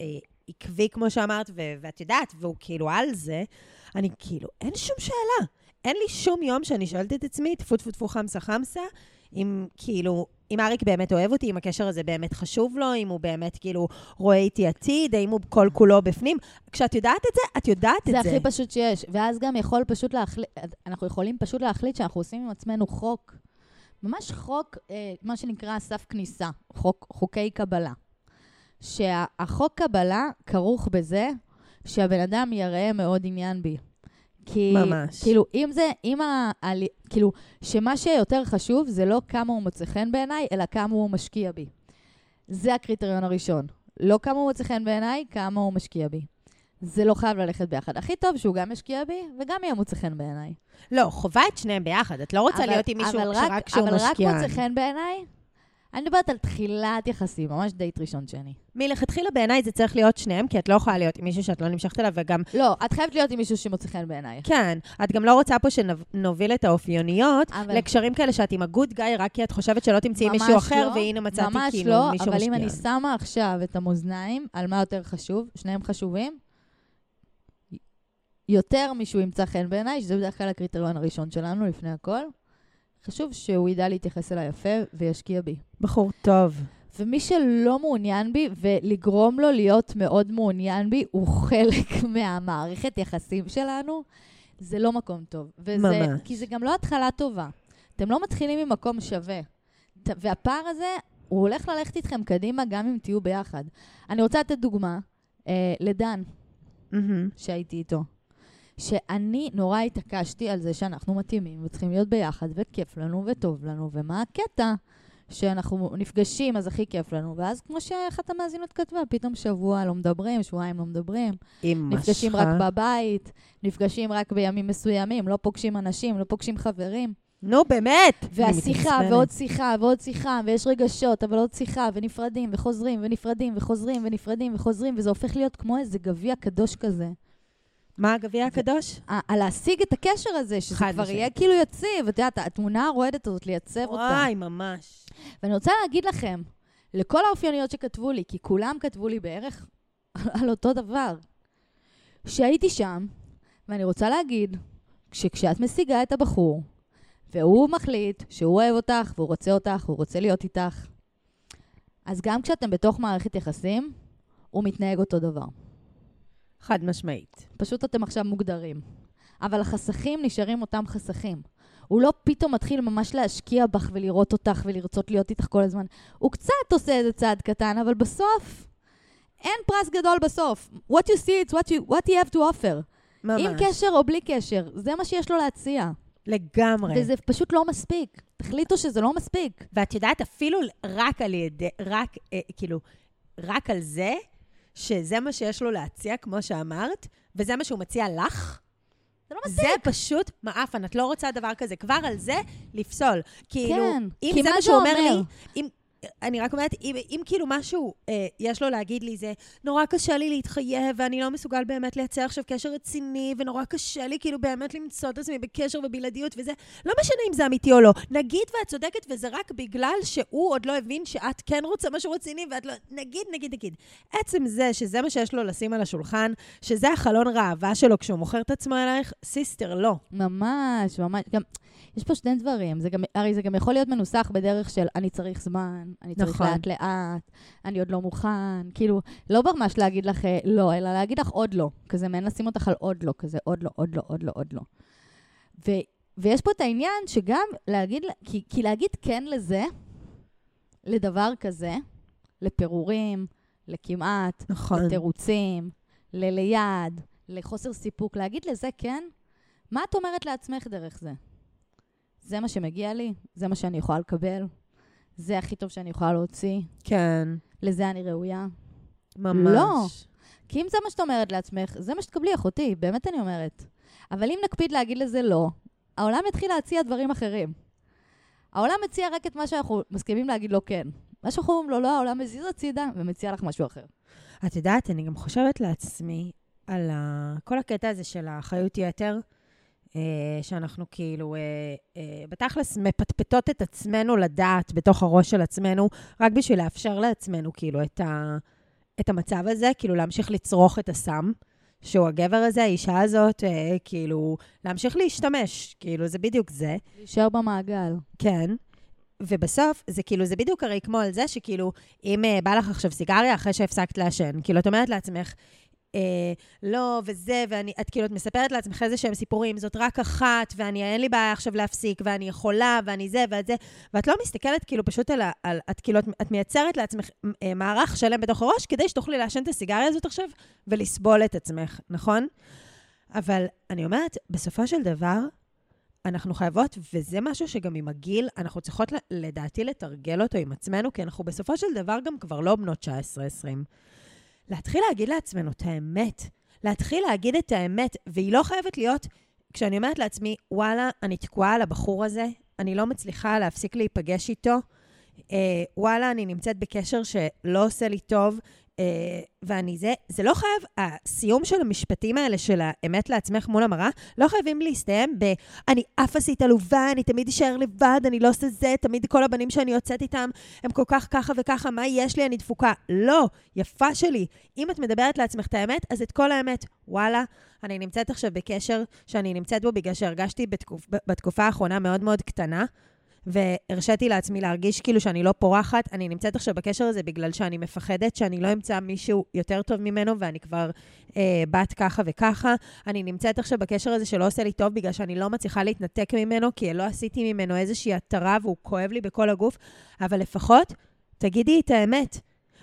ועקבי, כמו שאמרת, ו- ואת יודעת, והוא כאילו על זה, אני כאילו, אין שום שאלה. אין לי שום יום שאני שואלת את עצמי, טפו טפו טפו חמסה חמסה, אם כאילו, אם אריק באמת אוהב אותי, אם הקשר הזה באמת חשוב לו, אם הוא באמת כאילו רואה איתי עתיד, האם הוא כל כולו בפנים. כשאת יודעת את זה, את יודעת את זה זה. הכי פשוט שיש. ואז גם יכול פשוט להחליט, אנחנו יכולים פשוט להחליט שאנחנו עושים עם עצמנו חוק. ממש חוק, אה, מה שנקרא סף כניסה, חוק, חוקי קבלה. שהחוק קבלה כרוך בזה שהבן אדם יראה מאוד עניין בי. כי, ממש. כאילו, אם זה, אם ה... כאילו, שמה שיותר חשוב זה לא כמה הוא מוצא חן בעיניי, אלא כמה הוא משקיע בי. זה הקריטריון הראשון. לא כמה הוא מוצא חן בעיניי, כמה הוא משקיע בי. זה לא חייב ללכת ביחד. הכי טוב שהוא גם ישקיע בי וגם יהיה מוצא חן בעיניי. לא, חובה את שניהם ביחד. את לא רוצה אבל- להיות עם מישהו אבל שרק רק- כשהוא אבל משקיען. רק מוצא חן בעיניי? אני מדברת על תחילת יחסים, ממש דייט ראשון שני. מלכתחילה בעיניי זה צריך להיות שניהם, כי את לא יכולה להיות עם מישהו שאת לא נמשכת אליו, וגם, לא, את חייבת להיות עם מישהו שמוצא חן בעיניי. כן, את גם לא רוצה פה שנוביל את האופייניות אבל- לקשרים כאלה שאת עם הגוד גאי, רק כי את חושבת שלא תמצאי ממש מישהו אחר, לא, והנה מצאתי ממש כאילו לא, מישהו אבל משקיען. אם אני שמה עכשיו את המאזניים על מה יותר חשוב, שניהם חשובים, יותר מישהו ימצא חן בעיניי, שזה בדרך כלל הקריטריון הראשון שלנו לפני הכל. חשוב שהוא ידע להתייחס אליי יפה וישקיע בי. בחור טוב. ומי שלא מעוניין בי, ולגרום לו להיות מאוד מעוניין בי, הוא חלק מהמערכת יחסים שלנו, זה לא מקום טוב. וזה, ממש. כי זה גם לא התחלה טובה. אתם לא מתחילים ממקום שווה. והפער הזה, הוא הולך ללכת איתכם קדימה גם אם תהיו ביחד. אני רוצה לתת דוגמה אה, לדן, מהמם. שהייתי איתו. שאני נורא התעקשתי על זה שאנחנו מתאימים וצריכים להיות ביחד, וכיף לנו וטוב לנו, ומה הקטע? שאנחנו נפגשים, אז הכי כיף לנו. ואז כמו שאחת המאזינות כתבה, פתאום שבוע לא מדברים, שבועיים לא מדברים. עם נפגשים משכה. רק בבית, נפגשים רק בימים מסוימים, לא פוגשים אנשים, לא פוגשים חברים. נו, באמת. והשיחה. ועוד שיחה, ועוד שיחה, ויש רגשות, אבל עוד שיחה, ונפרדים, וחוזרים, ונפרדים, וחוזרים, ונפרדים, וחוזרים, וזה הופך להיות כמו איזה גביע קדוש כזה. מה הגביע הקדוש? על להשיג את הקשר הזה, שזה כבר. יהיה כאילו יציב, את יודעת, התמונה הרועדת הזאת, לייצב אותה. וואי, ממש. ואני רוצה להגיד לכם, לכל האופייניות שכתבו לי, כי כולם כתבו לי בערך על אותו דבר, שהייתי שם, ואני רוצה להגיד, שכשאת משיגה את הבחור, והוא מחליט שהוא אוהב אותך, והוא רוצה אותך, והוא רוצה להיות איתך, אז גם כשאתם בתוך מערכת יחסים, הוא מתנהג אותו דבר. חד משמעית. פשוט אתם עכשיו מוגדרים. אבל החסכים נשארים אותם חסכים. הוא לא פתאום מתחיל ממש להשקיע בך ולראות אותך ולרצות להיות איתך כל הזמן. הוא קצת עושה איזה צעד קטן, אבל בסוף, אין פרס גדול בסוף. What you see, it's what, you, what you have to offer. ממש. עם קשר או בלי קשר, זה מה שיש לו להציע. לגמרי. וזה פשוט לא מספיק. תחליטו שזה לא מספיק. ואת יודעת, אפילו רק על ידי, רק, אה, כאילו, רק על זה, שזה מה שיש לו להציע, כמו שאמרת, וזה מה שהוא מציע לך, זה לא מספיק. זה פשוט מעפן, את לא רוצה דבר כזה. כבר על זה, לפסול. כאילו, כן, אם כי זה מה שהוא אומר אומר? לי, אם... אני רק אומרת, אם, אם כאילו משהו אה, יש לו להגיד לי, זה נורא קשה לי להתחייב, ואני לא מסוגל באמת לייצר עכשיו קשר רציני, ונורא קשה לי כאילו באמת למצוא את עצמי בקשר ובלעדיות וזה, לא משנה אם זה אמיתי או לא. נגיד ואת צודקת, וזה רק בגלל שהוא עוד לא הבין שאת כן רוצה משהו רציני, ואת לא... נגיד, נגיד, נגיד. עצם זה שזה מה שיש לו לשים על השולחן, שזה החלון ראווה שלו כשהוא מוכר את עצמו אלייך, סיסטר, לא. ממש, ממש. גם, יש פה שני דברים. זה גם, הרי זה גם יכול להיות מנוסח בדרך של אני צריך זמן, אני צריך נכון. לאט-לאט, אני עוד לא מוכן. כאילו, לא ממש להגיד לך אה, לא, אלא להגיד לך עוד לא. כזה מעין לשים אותך על עוד לא, כזה עוד לא, עוד לא, עוד לא, עוד לא. ו, ויש פה את העניין שגם להגיד, כי, כי להגיד כן לזה, לדבר כזה, לפירורים, לכמעט, נכון. לתירוצים, לליד, לחוסר סיפוק, להגיד לזה כן, מה את אומרת לעצמך דרך זה? זה מה שמגיע לי? זה מה שאני יכולה לקבל? זה הכי טוב שאני יכולה להוציא? כן, לזה אני ראויה? ממש. לא. כי אם זה מה שאת אומרת לעצמך, זה מה שתקבלי, אחותי, באמת אני אומרת. אבל אם נקפיד להגיד לזה לא, העולם יתחיל להציע דברים אחרים. העולם מציע רק את מה שאנחנו מסכימים להגיד לו כן. מה שאנחנו אומרים לו לא, העולם מזיז הצידה ומציע לך משהו אחר. את יודעת, אני גם חושבת לעצמי על ה... כל הקטע הזה של האחריות יתר, שאנחנו כאילו, אה, אה, בתכלס מפטפטות את עצמנו לדעת בתוך הראש של עצמנו, רק בשביל לאפשר לעצמנו כאילו את, ה... את המצב הזה, כאילו להמשיך לצרוך את הסם. שהוא הגבר הזה, האישה הזאת, אה, כאילו, להמשיך להשתמש, כאילו, זה בדיוק זה. להישאר במעגל. כן. ובסוף, זה כאילו, זה בדיוק הרי כמו על זה שכאילו, אם uh, בא לך עכשיו סיגריה אחרי שהפסקת לעשן, כאילו, את אומרת לעצמך, אה, לא, וזה, ואני, את כאילו, את מספרת לעצמך איזה שהם סיפורים, זאת רק אחת, ואני, אין לי בעיה עכשיו להפסיק, ואני יכולה, ואני זה, ואת זה, ואת לא מסתכלת כאילו פשוט על, על את כאילו, את, את מייצרת לעצמך אה, מערך שלם בתוך הראש, כדי שתוכלי לעשן את הסיגריה הזאת עכשיו, ולסבול את עצמך, נכון? אבל אני אומרת, בסופו של דבר, אנחנו חייבות, וזה משהו שגם עם הגיל, אנחנו צריכות לדעתי לתרגל אותו עם עצמנו, כי אנחנו בסופו של דבר גם כבר לא בנות 19-20. להתחיל להגיד לעצמנו את האמת. להתחיל להגיד את האמת, והיא לא חייבת להיות, כשאני אומרת לעצמי, וואלה, אני תקועה על הבחור הזה, אני לא מצליחה להפסיק להיפגש איתו, אה, וואלה, אני נמצאת בקשר שלא עושה לי טוב, ואני זה, זה לא חייב, הסיום של המשפטים האלה של האמת לעצמך מול המראה, לא חייבים להסתיים ב, אני אף עשית עלובה, אני תמיד אשאר לבד, אני לא עושה זה, תמיד כל הבנים שאני יוצאת איתם הם כל כך ככה וככה, מה יש לי, אני דפוקה. לא, יפה שלי. אם את מדברת לעצמך את האמת, אז את כל האמת. וואלה, אני נמצאת עכשיו בקשר שאני נמצאת בו בגלל שהרגשתי בתקופ, בתקופה האחרונה מאוד מאוד קטנה, והרשיתי לעצמי להרגיש כאילו שאני לא פורחת. אני נמצאת עכשיו בקשר הזה בגלל שאני מפחדת שאני לא אמצא מישהו יותר טוב ממנו, ואני כבר אה, בת ככה וככה. אני נמצאת עכשיו בקשר הזה שלא עושה לי טוב בגלל שאני לא מצליחה להתנתק ממנו, כי לא עשיתי ממנו איזושהי התרה והוא כואב לי בכל הגוף, אבל לפחות תגידי את האמת.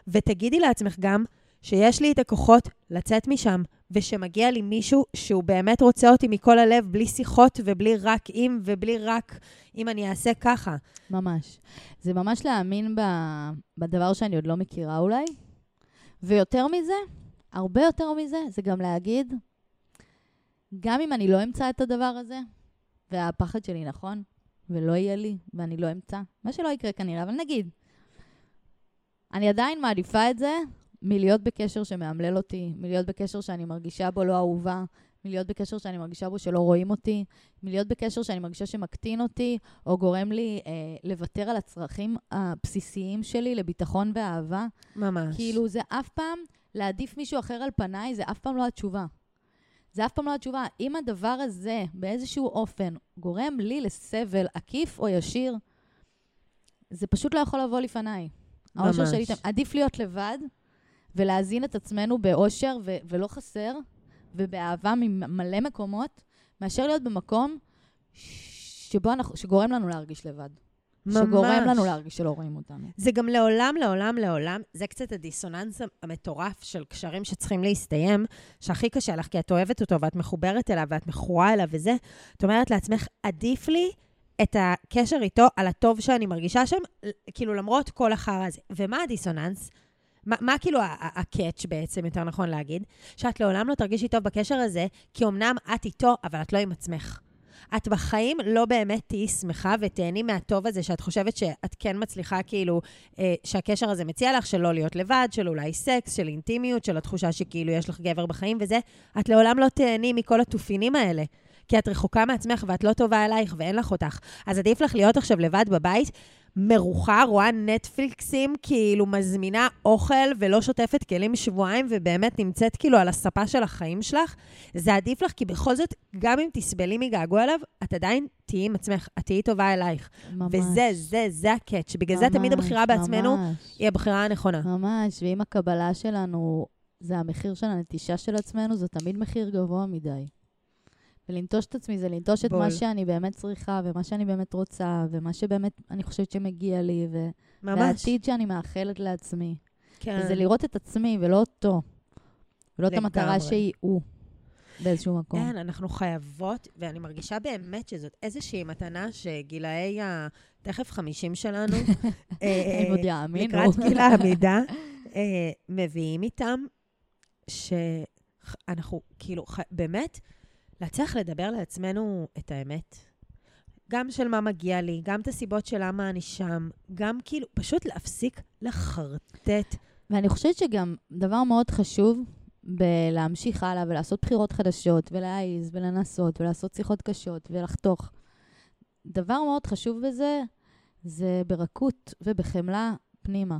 ותגידי לעצמך גם שיש לי את הכוחות לצאת משם, ושמגיע לי מישהו שהוא באמת רוצה אותי מכל הלב, בלי שיחות ובלי רק אם, ובלי רק אם אני אעשה ככה. ממש. זה ממש להאמין ב, בדבר שאני עוד לא מכירה אולי. ויותר מזה, הרבה יותר מזה, זה גם להגיד, גם אם אני לא אמצא את הדבר הזה, והפחד שלי נכון, ולא יהיה לי, ואני לא אמצא, מה שלא יקרה כנראה, אבל נגיד, אני עדיין מעדיפה את זה מלהיות בקשר שמאמלל אותי, מלהיות בקשר שאני מרגישה בו לא אהובה, מלהיות בקשר שאני מרגישה בו שלא רואים אותי, מלהיות בקשר שאני מרגישה שמקטין אותי, או גורם לי אה, לוותר על הצרכים הבסיסיים שלי לביטחון ואהבה. ממש. כאילו, זה אף פעם, להעדיף מישהו אחר על פניי, זה אף פעם לא התשובה. זה אף פעם לא התשובה. אם הדבר הזה, באיזשהו אופן, גורם לי לסבל עקיף או ישיר, זה פשוט לא יכול לבוא לפניי. האושר ממש. שלי. עדיף להיות לבד ולהזין את עצמנו באושר ו- ולא חסר, ובאהבה ממלא מקומות, מאשר להיות במקום שבו אנחנו, שגורם לנו להרגיש לבד. שגורם לנו ממש. להרגיש שלא רואים אותנו. זה גם לעולם, לעולם, לעולם, זה קצת הדיסוננס המטורף של קשרים שצריכים להסתיים, שהכי קשה לך, כי את אוהבת אותו ואת מחוברת אליו ואת מכורה אליו וזה. את אומרת לעצמך, עדיף לי את הקשר איתו על הטוב שאני מרגישה שם, כאילו למרות כל החרא הזה. ומה הדיסוננס? מה, מה כאילו הקאץ' בעצם, יותר נכון להגיד? שאת לעולם לא תרגישי טוב בקשר הזה, כי אמנם את איתו, אבל את לא עם עצמך. את בחיים לא באמת תהיי שמחה ותהני מהטוב הזה, שאת חושבת שאת כן מצליחה, כאילו, אה, שהקשר הזה מציע לך, של לא להיות לבד, של אולי סקס, של אינטימיות, של התחושה שכאילו יש לך גבר בחיים וזה. את לעולם לא תהני מכל התופינים האלה. כי את רחוקה מעצמך ואת לא טובה אלייך ואין לך אותך. אז עדיף לך להיות עכשיו לבד בבית, מרוחה, רואה נטפליקסים, כאילו מזמינה אוכל ולא שוטפת כלים שבועיים, ובאמת נמצאת כאילו על הספה של החיים שלך, זה עדיף לך, כי בכל זאת, גם אם תסבלי מגעגוע אליו, את עדיין תהיי עם עצמך, את תהיי טובה אלייך. ממש. וזה, זה, זה הקאץ'. בגלל זה תמיד הבחירה בעצמנו ממש, היא הבחירה הנכונה. ממש, ואם הקבלה שלנו זה המחיר של הנטישה של עצמנו, זה תמיד מחיר גבוה מדי. ולנטוש את עצמי זה לנטוש את. מה שאני באמת צריכה, ומה שאני באמת רוצה, ומה שבאמת אני חושבת שמגיע לי, ו... ממש. והעתיד שאני מאחלת לעצמי. כן. וזה לראות את עצמי ולא אותו. ולא את לגמרי. המטרה שהיא הוא, באיזשהו מקום. כן, אנחנו חייבות, ואני מרגישה באמת שזאת איזושהי מתנה שגילאי ה... תכף 50 שלנו, אה, הם עוד יאמינו. לקראת גיל העמידה, אה, מביאים איתם שאנחנו, כאילו, באמת, להצליח לדבר לעצמנו את האמת. גם של מה מגיע לי, גם את הסיבות של למה אני שם, גם כאילו, פשוט להפסיק לחרטט. ואני חושבת שגם דבר מאוד חשוב בלהמשיך הלאה ולעשות בחירות חדשות, ולהעיז, ולנסות, ולעשות שיחות קשות, ולחתוך. דבר מאוד חשוב בזה, זה ברכות ובחמלה פנימה.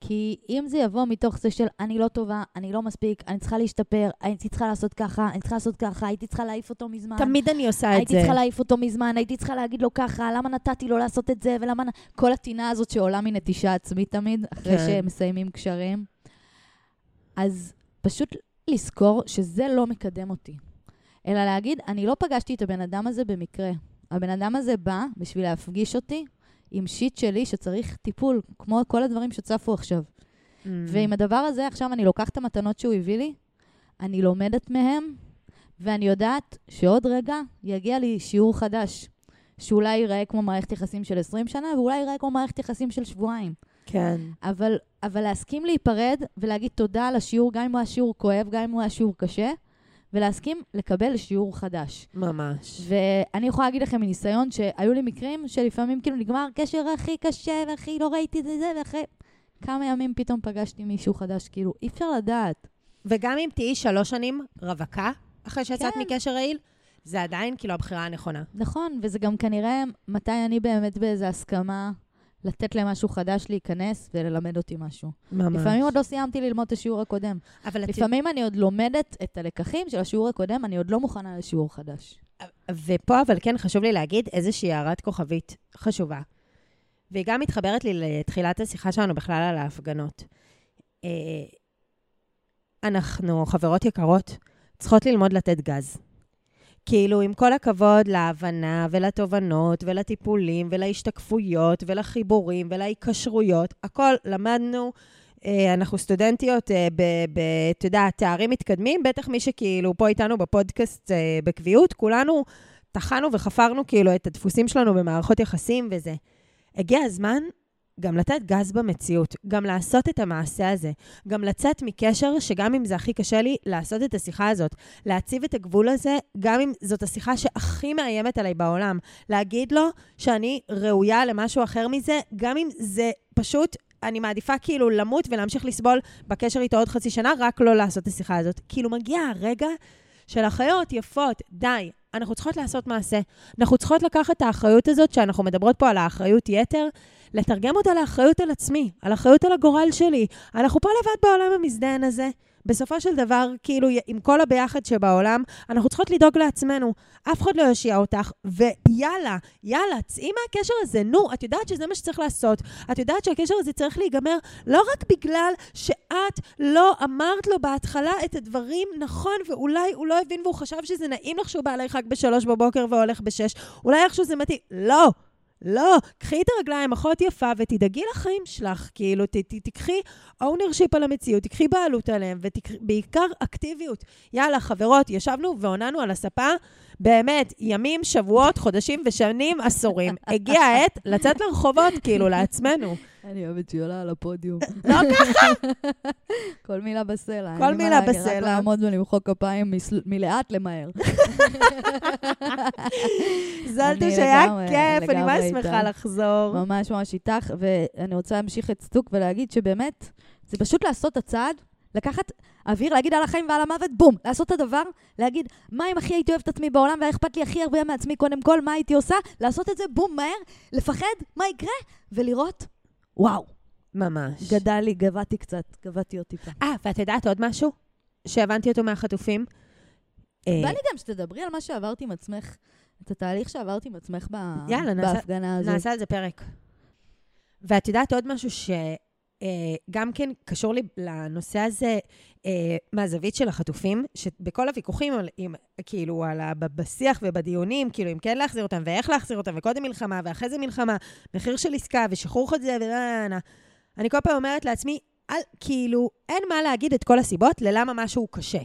כי אם זה יבוא מתוך זה של אני לא טובה, אני לא מספיק, אני צריכה להשתפר, הייתי צריכה לעשות ככה, אני צריכה לעשות ככה, הייתי צריכה להעיף אותו מזמן. תמיד אני עושה את הייתי זה. צריכה להעיף אותו מזמן, הייתי צריכה להגיד לו ככה, למה נתתי לו לעשות את זה, ולמה... כל הטינה הזאת שעולה מנטישה עצמית תמיד, אחרי כן. שמסיימים קשרים. אז פשוט לזכור שזה לא מקדם אותי. אלא להגיד, אני לא פגשתי את הבן אדם הזה במקרה. הבן אדם הזה בא בשביל להפגיש אותי עם שיט שלי שצריך טיפול, כמו כל הדברים שצפו עכשיו. Mm. ועם הדבר הזה, עכשיו אני לוקחת את המתנות שהוא הביא לי, אני לומדת מהם, ואני יודעת שעוד רגע יגיע לי שיעור חדש, שאולי ייראה כמו מערכת יחסים של 20 שנה, ואולי ייראה כמו מערכת יחסים של שבועיים. כן. אבל, אבל להסכים להיפרד ולהגיד תודה על השיעור, גם אם הוא היה שיעור כואב, גם אם הוא היה שיעור קשה, ולהסכים לקבל שיעור חדש. ממש. ואני יכולה להגיד לכם מניסיון שהיו לי מקרים שלפעמים כאילו נגמר קשר הכי קשה, והכי לא ראיתי את זה, ואחרי כמה ימים פתאום פגשתי מישהו חדש, כאילו, אי אפשר לדעת. וגם אם תהיי שלוש שנים רווקה, אחרי שיצאת כן. מקשר רעיל, זה עדיין כאילו הבחירה הנכונה. נכון, וזה גם כנראה מתי אני באמת באיזו הסכמה לתת למשהו חדש להיכנס וללמד אותי משהו. ממש. לפעמים עוד לא סיימתי ללמוד את השיעור הקודם. אבל את... לפעמים אני עוד לומדת את הלקחים של השיעור הקודם, אני עוד לא מוכנה לשיעור חדש. ופה אבל כן חשוב לי להגיד איזושהי הערת כוכבית חשובה. והיא גם מתחברת לי לתחילת השיחה שלנו בכלל על ההפגנות. אה, אנחנו, חברות יקרות, צריכות ללמוד לתת גז. כאילו, עם כל הכבוד להבנה ולתובנות ולטיפולים ולהשתקפויות ולחיבורים ולהיקשרויות, הכל למדנו. אה, אנחנו סטודנטיות, אה, אתה יודע, תארים מתקדמים, בטח מי שכאילו פה איתנו בפודקאסט אה, בקביעות, כולנו טחנו וחפרנו כאילו את הדפוסים שלנו במערכות יחסים וזה. הגיע הזמן גם לתת גז במציאות, גם לעשות את המעשה הזה, גם לצאת מקשר שגם אם זה הכי קשה לי, לעשות את השיחה הזאת, להציב את הגבול הזה, גם אם זאת השיחה שהכי מאיימת עליי בעולם, להגיד לו שאני ראויה למשהו אחר מזה, גם אם זה פשוט, אני מעדיפה כאילו למות ולהמשיך לסבול בקשר איתו עוד חצי שנה, רק לא לעשות את השיחה הזאת. כאילו מגיע הרגע של אחיות יפות, די, אנחנו צריכות לעשות מעשה. אנחנו צריכות לקחת את האחריות הזאת, שאנחנו מדברות פה על האחריות יתר, לתרגם אותה לאחריות על עצמי, על אחריות על הגורל שלי. אנחנו פה לבד בעולם המזדיין הזה. בסופו של דבר, כאילו, עם כל הביחד שבעולם, אנחנו צריכות לדאוג לעצמנו. אף אחד לא יושיע אותך, ויאללה, יאללה, צאי מהקשר הזה, נו, את יודעת שזה מה שצריך לעשות. את יודעת שהקשר הזה צריך להיגמר לא רק בגלל שאת לא אמרת לו בהתחלה את הדברים נכון, ואולי הוא לא הבין והוא חשב שזה נעים לך שהוא בא אליי רק בשלוש בבוקר והולך בשש, אולי איכשהו זה מתאים. לא, לא, קחי את הרגליים, אחות יפה, ותדאגי לחיים שלך. כאילו, ת, ת, תקחי ownership על המציאות, תקחי בעלות עליהם, ובעיקר אקטיביות. יאללה, חברות, ישבנו ועוננו על הספה, באמת, ימים, שבועות, חודשים ושנים, עשורים. הגיעה העת לצאת לרחובות, כאילו, לעצמנו. אני אוהבת שהיא עולה על הפודיום. לא ככה. כל מילה בסלע. כל מילה להגיד, רק בסלע. לעמוד ולמחוא כפיים מלאט למהר. זלטוש אני היה לגמרי- כיף, אני ממש שמחה. לחזור. ממש ממש איתך, ואני רוצה להמשיך את סטוק ולהגיד שבאמת, זה פשוט לעשות את הצעד, לקחת אוויר, להגיד על החיים ועל המוות, בום, לעשות את הדבר, להגיד, מה אם הכי הייתי אוהבת עצמי בעולם והיה אכפת לי הכי הרבה מעצמי קודם כל, מה הייתי עושה? לעשות את זה, בום, מהר, לפחד, מה יקרה, ולראות, וואו, ממש. גדל לי, גבהתי קצת, גבהתי עוד טיפה. אה, ואת יודעת עוד משהו? שהבנתי אותו מהחטופים? אה, בא לי גם שתדברי על מה שעברת עם עצמך, את התהליך שעברת עם עצמך ב- יאללה, נעשה- בהפגנה הזאת. נעשה על זה פרק. ואת יודעת עוד משהו שגם כן קשור לי לנושא הזה אה, מהזווית של החטופים, שבכל הוויכוחים, עם, כאילו, על בשיח ובדיונים, כאילו, אם כן להחזיר אותם ואיך להחזיר אותם, וקודם מלחמה ואחרי זה מלחמה, מחיר של עסקה ושחרור חוזה ו... אני כל פעם אומרת לעצמי, אל, כאילו, אין מה להגיד את כל הסיבות ללמה משהו קשה.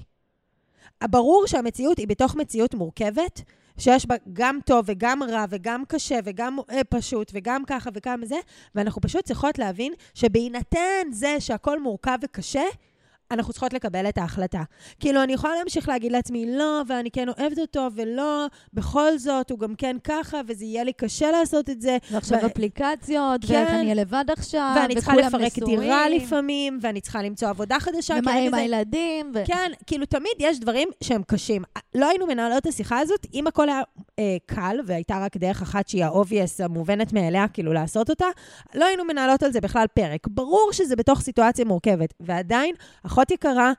ברור שהמציאות היא בתוך מציאות מורכבת, שיש בה גם טוב וגם רע וגם קשה וגם אה, פשוט וגם ככה וגם זה, ואנחנו פשוט צריכות להבין שבהינתן זה שהכל מורכב וקשה, אנחנו צריכות לקבל את ההחלטה. כאילו, אני יכולה להמשיך להגיד לעצמי, לא, ואני כן אוהבת אותו, ולא, בכל זאת, הוא גם כן ככה, וזה יהיה לי קשה לעשות את זה. ועכשיו ו- אפליקציות, כן. ואיך אני אהיה לבד עכשיו, ואני צריכה לפרק נשואים, דירה לפעמים, ואני צריכה למצוא עבודה חדשה. ומה עם הילדים, ו... כן, כאילו תמיד יש דברים שהם קשים. לא היינו מנהלות את השיחה הזאת אם הכל היה אה, קל, והייתה רק דרך אחת שהיא ה-obvious, המובנת מאליה, כאילו לעשות אותה, לא היינו מנהלות על זה בכלל פרק. ברור שזה בתוך סיטואציה מורכבת, ועדיין, אחות יקרה,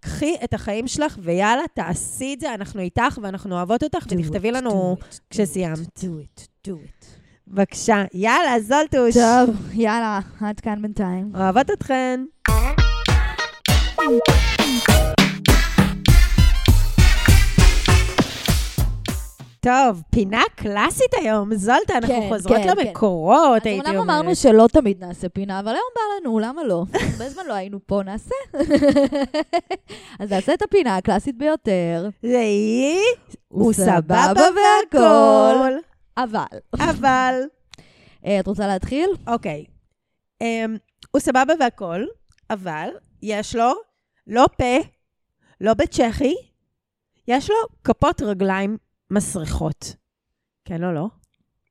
קחי את החיים שלך, ויאללה, תעשי את זה, אנחנו איתך ואנחנו אוהבות אותך, Do ותכתבי it, לנו do it, do כשסיימת. do it, do it. בבקשה. יאללה, זולטוש. טוב, יאללה, עד כאן בינתיים. אוהבות אתכן. טוב, פינה קלאסית היום. זולטה, אנחנו כן, חוזרות כן, למקורות, אז הייתי אומנם אומרת. אמרנו שלא תמיד נעשה פינה, אבל היום בא לנו, למה לא? הרבה זמן לא היינו פה, נעשה. אז נעשה את הפינה הקלאסית ביותר. ראי, הוא הוא סבבה והכל. אבל. אבל, אה, את רוצה להתחיל? אוקיי. אמ, הוא סבבה והכל, אבל יש לו לא פה, לא בצ'כי, יש לו כפות רגליים מסריחות. כן או לא?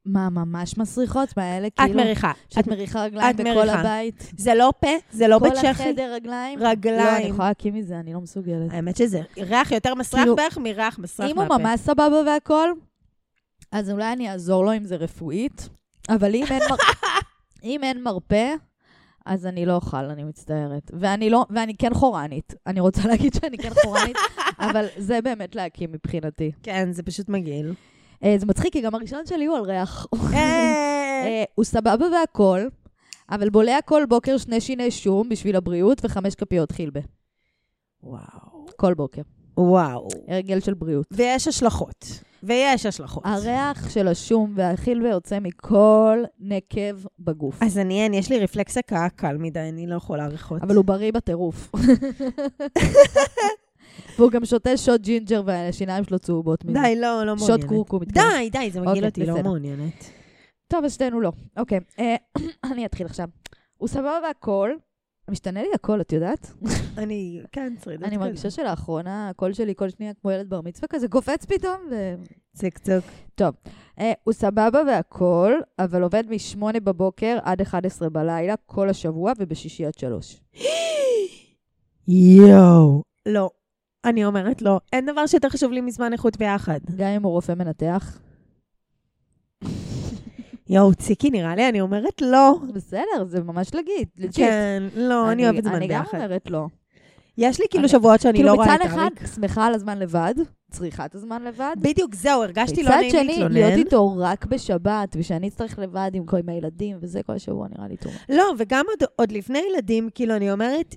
מה, ממש מסריחות? מה, אלה את כאילו... מריחה. שאת את- מריחה רגליים את בכל מריחה. הבית? זה לא פה, זה לא כל בצ'כי. החדר רגליים? לא, אני רגליים. יכולה להקים מזה, אני לא מסוגלת. האמת שזה ריח יותר מסריח כאילו, בערך מריח מסריח אם הוא מהפה. ממש סבבה והכל, אז אולי אני אעזור לו אם זה רפואית, אבל אם אין, מר... אם אין מרפא, אז אני לא אוכל, אני מצטערת. ואני, לא, ואני כן חורנית. אני רוצה להגיד שאני כן חורנית, אבל זה באמת להקים מבחינתי. כן, זה פשוט מגעיל. אה, זה מצחיק, כי גם הראשון שלי הוא על ריח. אה, הוא סבבה והכל, אבל בולע כל בוקר שני שיני שום בשביל הבריאות וחמש כפיות חילבה. וואו. כל בוקר. וואו. הרגל של בריאות. ויש השלכות. ויש השלכות. הריח של השום והחילבה יוצא מכל נקב בגוף. אז אני אין, יש לי רפלקס הקאה קל מדי, אני לא יכולה ריחות. אבל הוא בריא בטירוף. והוא גם שותה שוט ג'ינג'ר והשיניים שלו צהובות מזה. די, לא, לא מעוניינת. שוט קורקום. די, די, זה מגעיל אוקיי, אותי, לא. מעוניינת. טוב, אז שתינו לא. אוקיי, אה, אני אתחיל עכשיו. הוא סבבה והכל. משתנה לי הקול, את יודעת? אני, כן, שרידות אני מרגישה שלאחרונה הקול שלי כל שנייה כמו ילד בר מצווה כזה קופץ פתאום. ו... צק צוק. אה, הוא סבבה והכל, אבל עובד מ-8 בבוקר עד 11 בלילה כל השבוע ובשישי עד 3. יואו. לא. אני אומרת לא. אין דבר שיותר חשוב לי מזמן איכות ביחד. גם אם הוא רופא מנתח. יואו, ציקי, נראה לי, אני אומרת לא. בסדר, זה ממש. לג'יט. כן, לא, אני אוהבת זמן אני גם ביחד. אומרת לא. יש לי כאילו אני- שבועות שאני כאילו לא רואה את מצד אחד, אריק. שמחה על הזמן לבד, צריכה את הזמן לבד. בדיוק, זהו, הרגשתי לא מצד נעים שני, להיות להתלונן. איתו רק בשבת, ושאני אצטרך לבד עם כל עם הילדים, וזה כל השבוע נראה לי טוב. לא, וגם עוד, עוד לפני ילדים, כאילו, אני אומרת,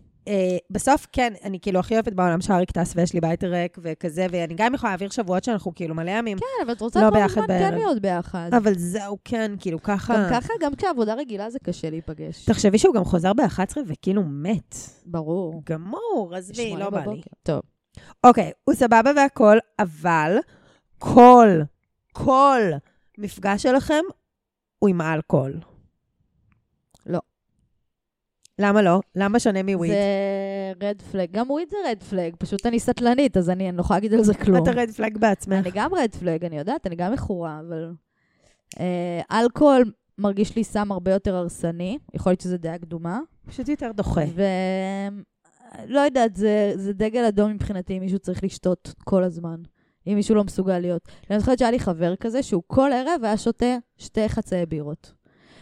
בסוף, כן, אני כאילו הכי אוהבת בעולם שאריק טס ויש לי בית ריק וכזה, ואני גם יכולה להעביר שבועות שאנחנו כאילו מלא ימים. כן, אבל את רוצה לא כל הזמן כן. להיות ביחד. אבל זהו, כן, כאילו ככה... גם ככה, גם כשעבודה רגילה זה קשה להיפגש. תחשבי שהוא גם חוזר ב-11 וכאילו מת. ברור. גמור, עזבי, לא בא לי. טוב. אוקיי, הוא סבבה והכל, אבל כל, כל מפגש שלכם הוא עם אלכוהול. למה לא? למה שונה מוויד? זה רד פלג. גם וויד זה רד פלג, פשוט אני סטלנית, אז אני אני לא יכולה להגיד על זה כלום. אתה רד פלאג בעצמך. אני גם רד פלג, אני יודעת, אני גם מכורה, אבל... אה, אלכוהול מרגיש לי סם הרבה יותר הרסני, יכול להיות שזה דעה קדומה. פשוט יותר דוחה. ו... לא יודעת, זה, זה דגל אדום מבחינתי אם מישהו צריך לשתות כל הזמן. אם מישהו לא מסוגל להיות. אני זוכרת שהיה לי חבר כזה שהוא כל ערב היה שותה שתי חצאי בירות.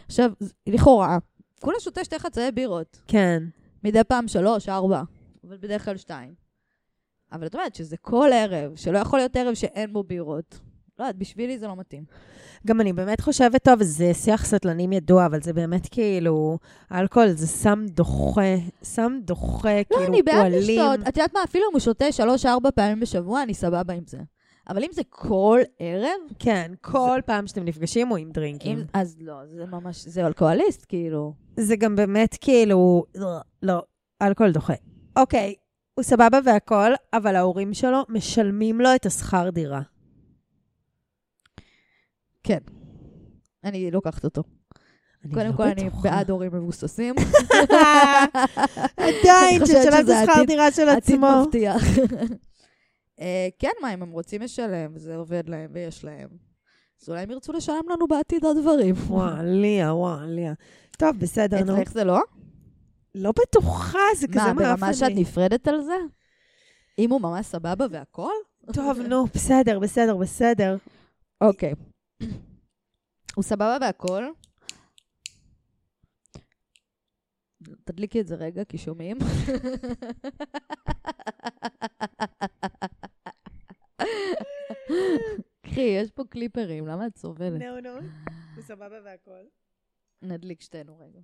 עכשיו, לכאורה, כולה שותה שתי חצאי בירות. כן. מדי פעם שלוש, ארבע, אבל בדרך כלל שתיים. אבל את אומרת שזה כל ערב, שלא יכול להיות ערב שאין בו בירות. לא יודעת, בשבילי זה לא מתאים. גם אני באמת חושבת, טוב, זה שיח סטלנים ידוע, אבל זה באמת כאילו, אלכוהול זה סם דוחה, סם דוחה, לא, כאילו, אני הוא בעד אלים. לשתות. את יודעת מה, אפילו אם הוא שותה שלוש-ארבע פעמים בשבוע, אני סבבה עם זה. אבל אם זה כל ערב, כן, כל פעם שאתם נפגשים הוא עם דרינקים. אם, אז לא, זה ממש, זה אלכוהוליסט, כאילו. זה גם באמת כאילו, לא, אלכוהול דוחה. אוקיי, הוא סבבה והכל, אבל ההורים שלו משלמים לו את השכר דירה. כן. אני לוקחת אותו. קודם לא כל, אני. בעד הורים מבוססים. עדיין, ששלם את השכר עתיד- דירה של עתיד עצמו. מבטיח. אה, כן, מה, אם הם רוצים לשלם, וזה עובד להם ויש להם, אז אולי הם ירצו לשלם לנו בעתיד עוד דברים. וואו, ליה, וואו, ליה. טוב, בסדר, נו. אצלך זה לא? לא בטוחה, זה כזה מה, מאפן ברמה שאת לי. נפרדת על זה? אם הוא ממש סבבה והכל? טוב, נו, בסדר, בסדר, בסדר. אוקיי. הוא סבבה והכל. תדליקי את זה רגע, כי שומעים. קחי, יש פה קליפרים, למה את סובלת? נו, נו, הוא סבבה והכל. נדליק שתינו רגע.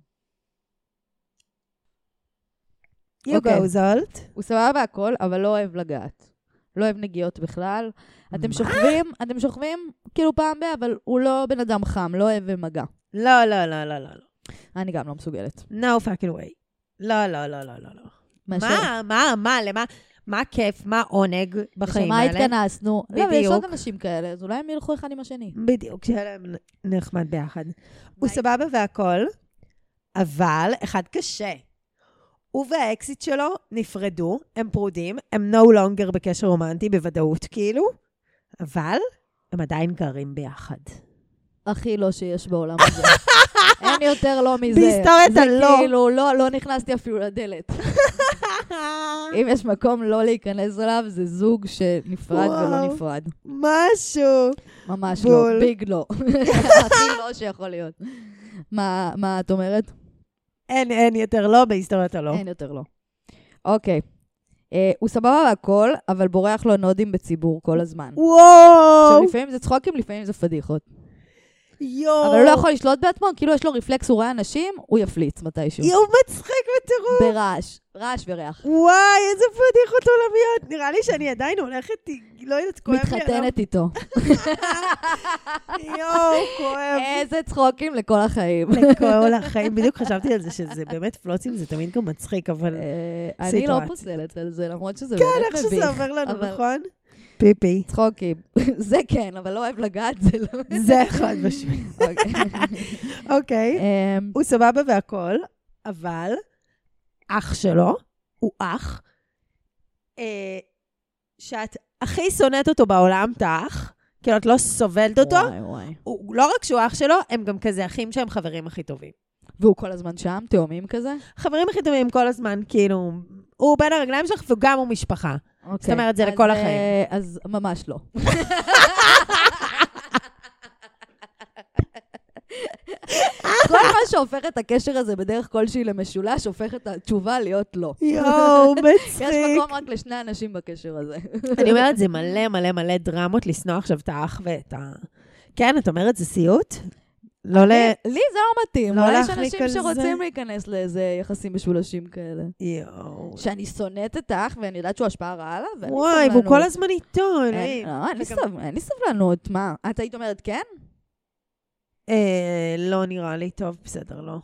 You אוקיי. go, זולט. הוא סבבה והכל, אבל לא אוהב לגעת. לא אוהב נגיעות בכלל. אתם? שוכבים, אתם שוכבים כאילו פעם ב... אבל הוא לא בן אדם חם, לא אוהב מגע. לא, לא, לא, לא, לא. לא. אני גם לא מסוגלת. No fucking way. לא, לא, לא, לא, לא, לא. מה, מה, מה, למה, מה הכיף, מה העונג בחיים לשם מה האלה? התכנסנו? לא, אבל יש עוד בדיוק. אנשים כאלה, אז אולי הם ילכו אחד עם השני. בדיוק, שיהיה להם נחמד ביחד. הוא סבבה והכל, אבל אחד קשה. הוא והאקסית שלו נפרדו, הם פרודים, הם no longer בקשר רומנטי בוודאות, כאילו, אבל הם עדיין גרים ביחד. הכי לא שיש בעולם הזה. אין יותר לא מזה. בהיסטוריית זה הלא. כאילו, לא, לא נכנסתי אפילו לדלת. אם יש מקום לא להיכנס אליו, זה זוג שנפרד ולא. נפרד. משהו. ממש בול. לא, big לא. הכי לא שיכול להיות. מה, מה את אומרת? אין, אין יותר לא בהיסטוריית הלא. אין יותר לא. אוקיי. אה, הוא סבבה והכל, אבל בורח לו נודים בציבור כל הזמן. עכשיו, וואו! לפעמים זה צחוקים, לפעמים זה פדיחות. יואו! אבל הוא לא יכול לשלוט בעצמו, כאילו יש לו רפלקס, הוא רואה אנשים, הוא יפליץ מתישהו. יואו, מצחיק בטירוף. ברעש, רעש וריח. וואי, איזה פדיחות עולמיות. נראה לי שאני עדיין הולכת, לא יודעת, כואב לי. מתחתנת איתו. יואו, כואב. איזה צחוקים לכל החיים. לכל החיים. בדיוק חשבתי על זה, שזה באמת פלוצים, זה תמיד גם מצחיק, אבל... אה, אני. לא פוסלת על זה, למרות שזה כן, באמת איך שזה מביך. עובר לנו, נכון? פיפי. צחוקים. זה כן, אבל לא אוהב לגעת, זה לא... זה חד משמעית. אוקיי. אוקיי. אמ, הוא סבבה והכל, אבל אח שלו הוא אח אה, שאת הכי שונאת אותו בעולם, את האח. כאילו, את לא סובלת אותו. וואי, וואי. הוא, לא רק שהוא אח שלו, הם גם כזה אחים שהם חברים הכי טובים. והוא כל הזמן שם, תאומים כזה? חברים הכי טובים כל הזמן, כאילו, הוא בין הרגליים שלך וגם הוא משפחה. אוקיי. אומרת, זה לכל אה, החיים. אז ממש לא. כל מה שהופך את הקשר הזה בדרך כלשהי למשולש, הופך את התשובה להיות לא. יואו, יש מצחיק. מקום רק לשני אנשים בקשר הזה. אני אומרת, זה מלא מלא מלא דרמות לשנוא עכשיו את האח ואת ה... כן, את אומרת, זה סיוט? לא ל... לי זה לא מתאים. לא אולי יש להחליק אנשים על זה? שרוצים להיכנס לאיזה יחסים משולשים כאלה. יואו. שאני שונאת את האח, ואני יודעת שהוא השפעה רעה עליו, ואין לי וואי, סבלנות. והוא כל הזמן איתו. לא, אין לי סבלנות, מה? את היית אומרת כן? אה, לא נראה לי טוב, בסדר, לא.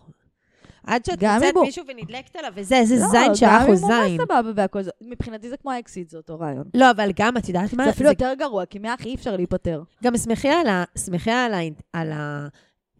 עד שאת מוצאת מישהו ונדלקת עליו, וזה, איזה לא, זין שאח הוא גם אם זין. הוא מה סבבה והכל, זה- מבחינתי זה כמו האקסיט, זה אותו רעיון. לא, אבל גם, את יודעת מה? זה אפילו יותר גרוע, כי מאח אי אפשר להיפטר. גם שמחי על ה... שמחי על ה...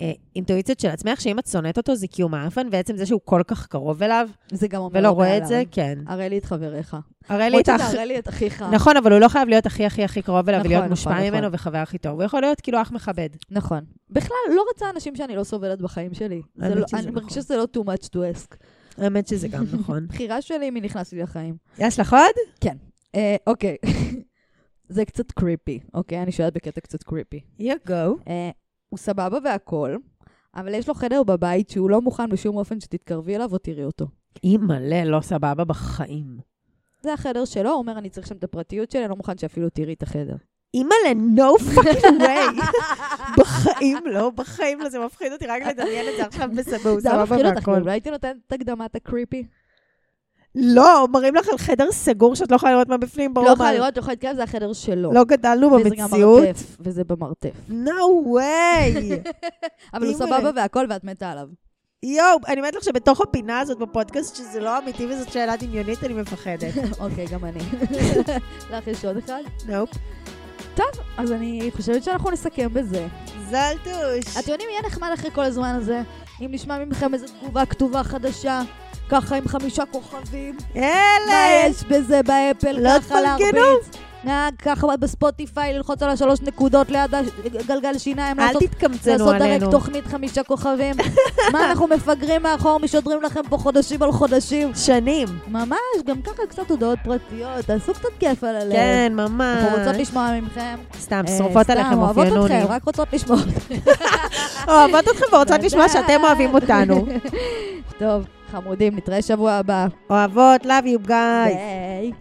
אה, אינטואיציות של עצמך, שאם את שונאת אותו זה כי הוא מעפן, ועצם זה שהוא כל כך קרוב אליו, זה גם אומר ולא רואה את זה. כן. הראה לי את חבריך. הראה לי את לי אחיך. נכון, אבל הוא לא חייב להיות הכי הכי הכי קרוב אליו נכון, ולהיות נכון, מושפע נכון. ממנו וחבר הכי טוב. הוא יכול להיות כאילו אח מכבד. נכון. בכלל, לא רוצה אנשים שאני לא סובלת בחיים שלי. לא- אני נכון. מרגישה שזה לא too much to ask. האמת שזה גם נכון. בחירה שלי מי נכנס לי לחיים. יש לך עוד? אה, אוקיי. זה קצת קריפי, אוקיי? אני שואלת בקטע קצת קריפי. you go. הוא סבבה והכול, אבל יש לו חדר בבית שהוא לא מוכן בשום אופן שתתקרבי אליו או תראי אותו. אימא'לה, לא סבבה בחיים. זה החדר שלו, הוא אומר, אני צריך שם את הפרטיות שלי, אני לא מוכן שאפילו תראי את החדר. אימא'לה, no fucking way. בחיים לא, בחיים לא, זה מפחיד אותי רק לדמיין את זה עכשיו בסבבה, זה היה מפחיד אותך, והכל. אולי הייתי נותנת את הקדמת הקריפי? לא, מראים לך על חדר סגור שאת לא יכולה לראות מה בפנים, ברור. לא יכולה לראות, לא יכולה להתקרב, זה החדר שלו. לא גדלנו במציאות. וזה במרתף. no way. אבל הוא. סבבה והכל, ואת מתה עליו. יואו, אני אומרת לך שבתוך הפינה הזאת בפודקאסט, שזה לא אמיתי וזאת שאלה דמיונית, אני מפחדת. אוקיי, גם אני. לך יש עוד אחד? נופ. אז אני חושבת שאנחנו נסכם בזה. זלטוש. אתם יודעים, יהיה נחמד אחרי כל הזמן הזה, אם נשמע מכם איזו תגובה כתובה חדשה, ככה עם חמישה כוכבים. מה אלה! יש בזה באפל? לא ככה. להרביץ. אה, ככה בספוטיפיי, ללחוץ על השלוש נקודות ליד הגלגל שיניים, אל לעשות תתקמצנו לעשות עלינו. תוכנית חמישה כוכבים. מה, אנחנו מפגרים מאחור, משדרים לכם פה חודשים על חודשים. שנים. ממש, גם ככה קצת הודעות פרטיות, תעשו קצת כיף על הלב. כן, ממש. אנחנו רוצות לשמוע מכם. סתם, אה, שרופות סתם, עליכם, אוהבות אופיינוני. אתכם, רק רוצות לשמוע אתכם. אוהבות אתכם ורוצות לשמוע שאתם אוהבים אותנו. טוב, חמודים, נתראה שבוע הבא. אוהבות, love you guys. ביי.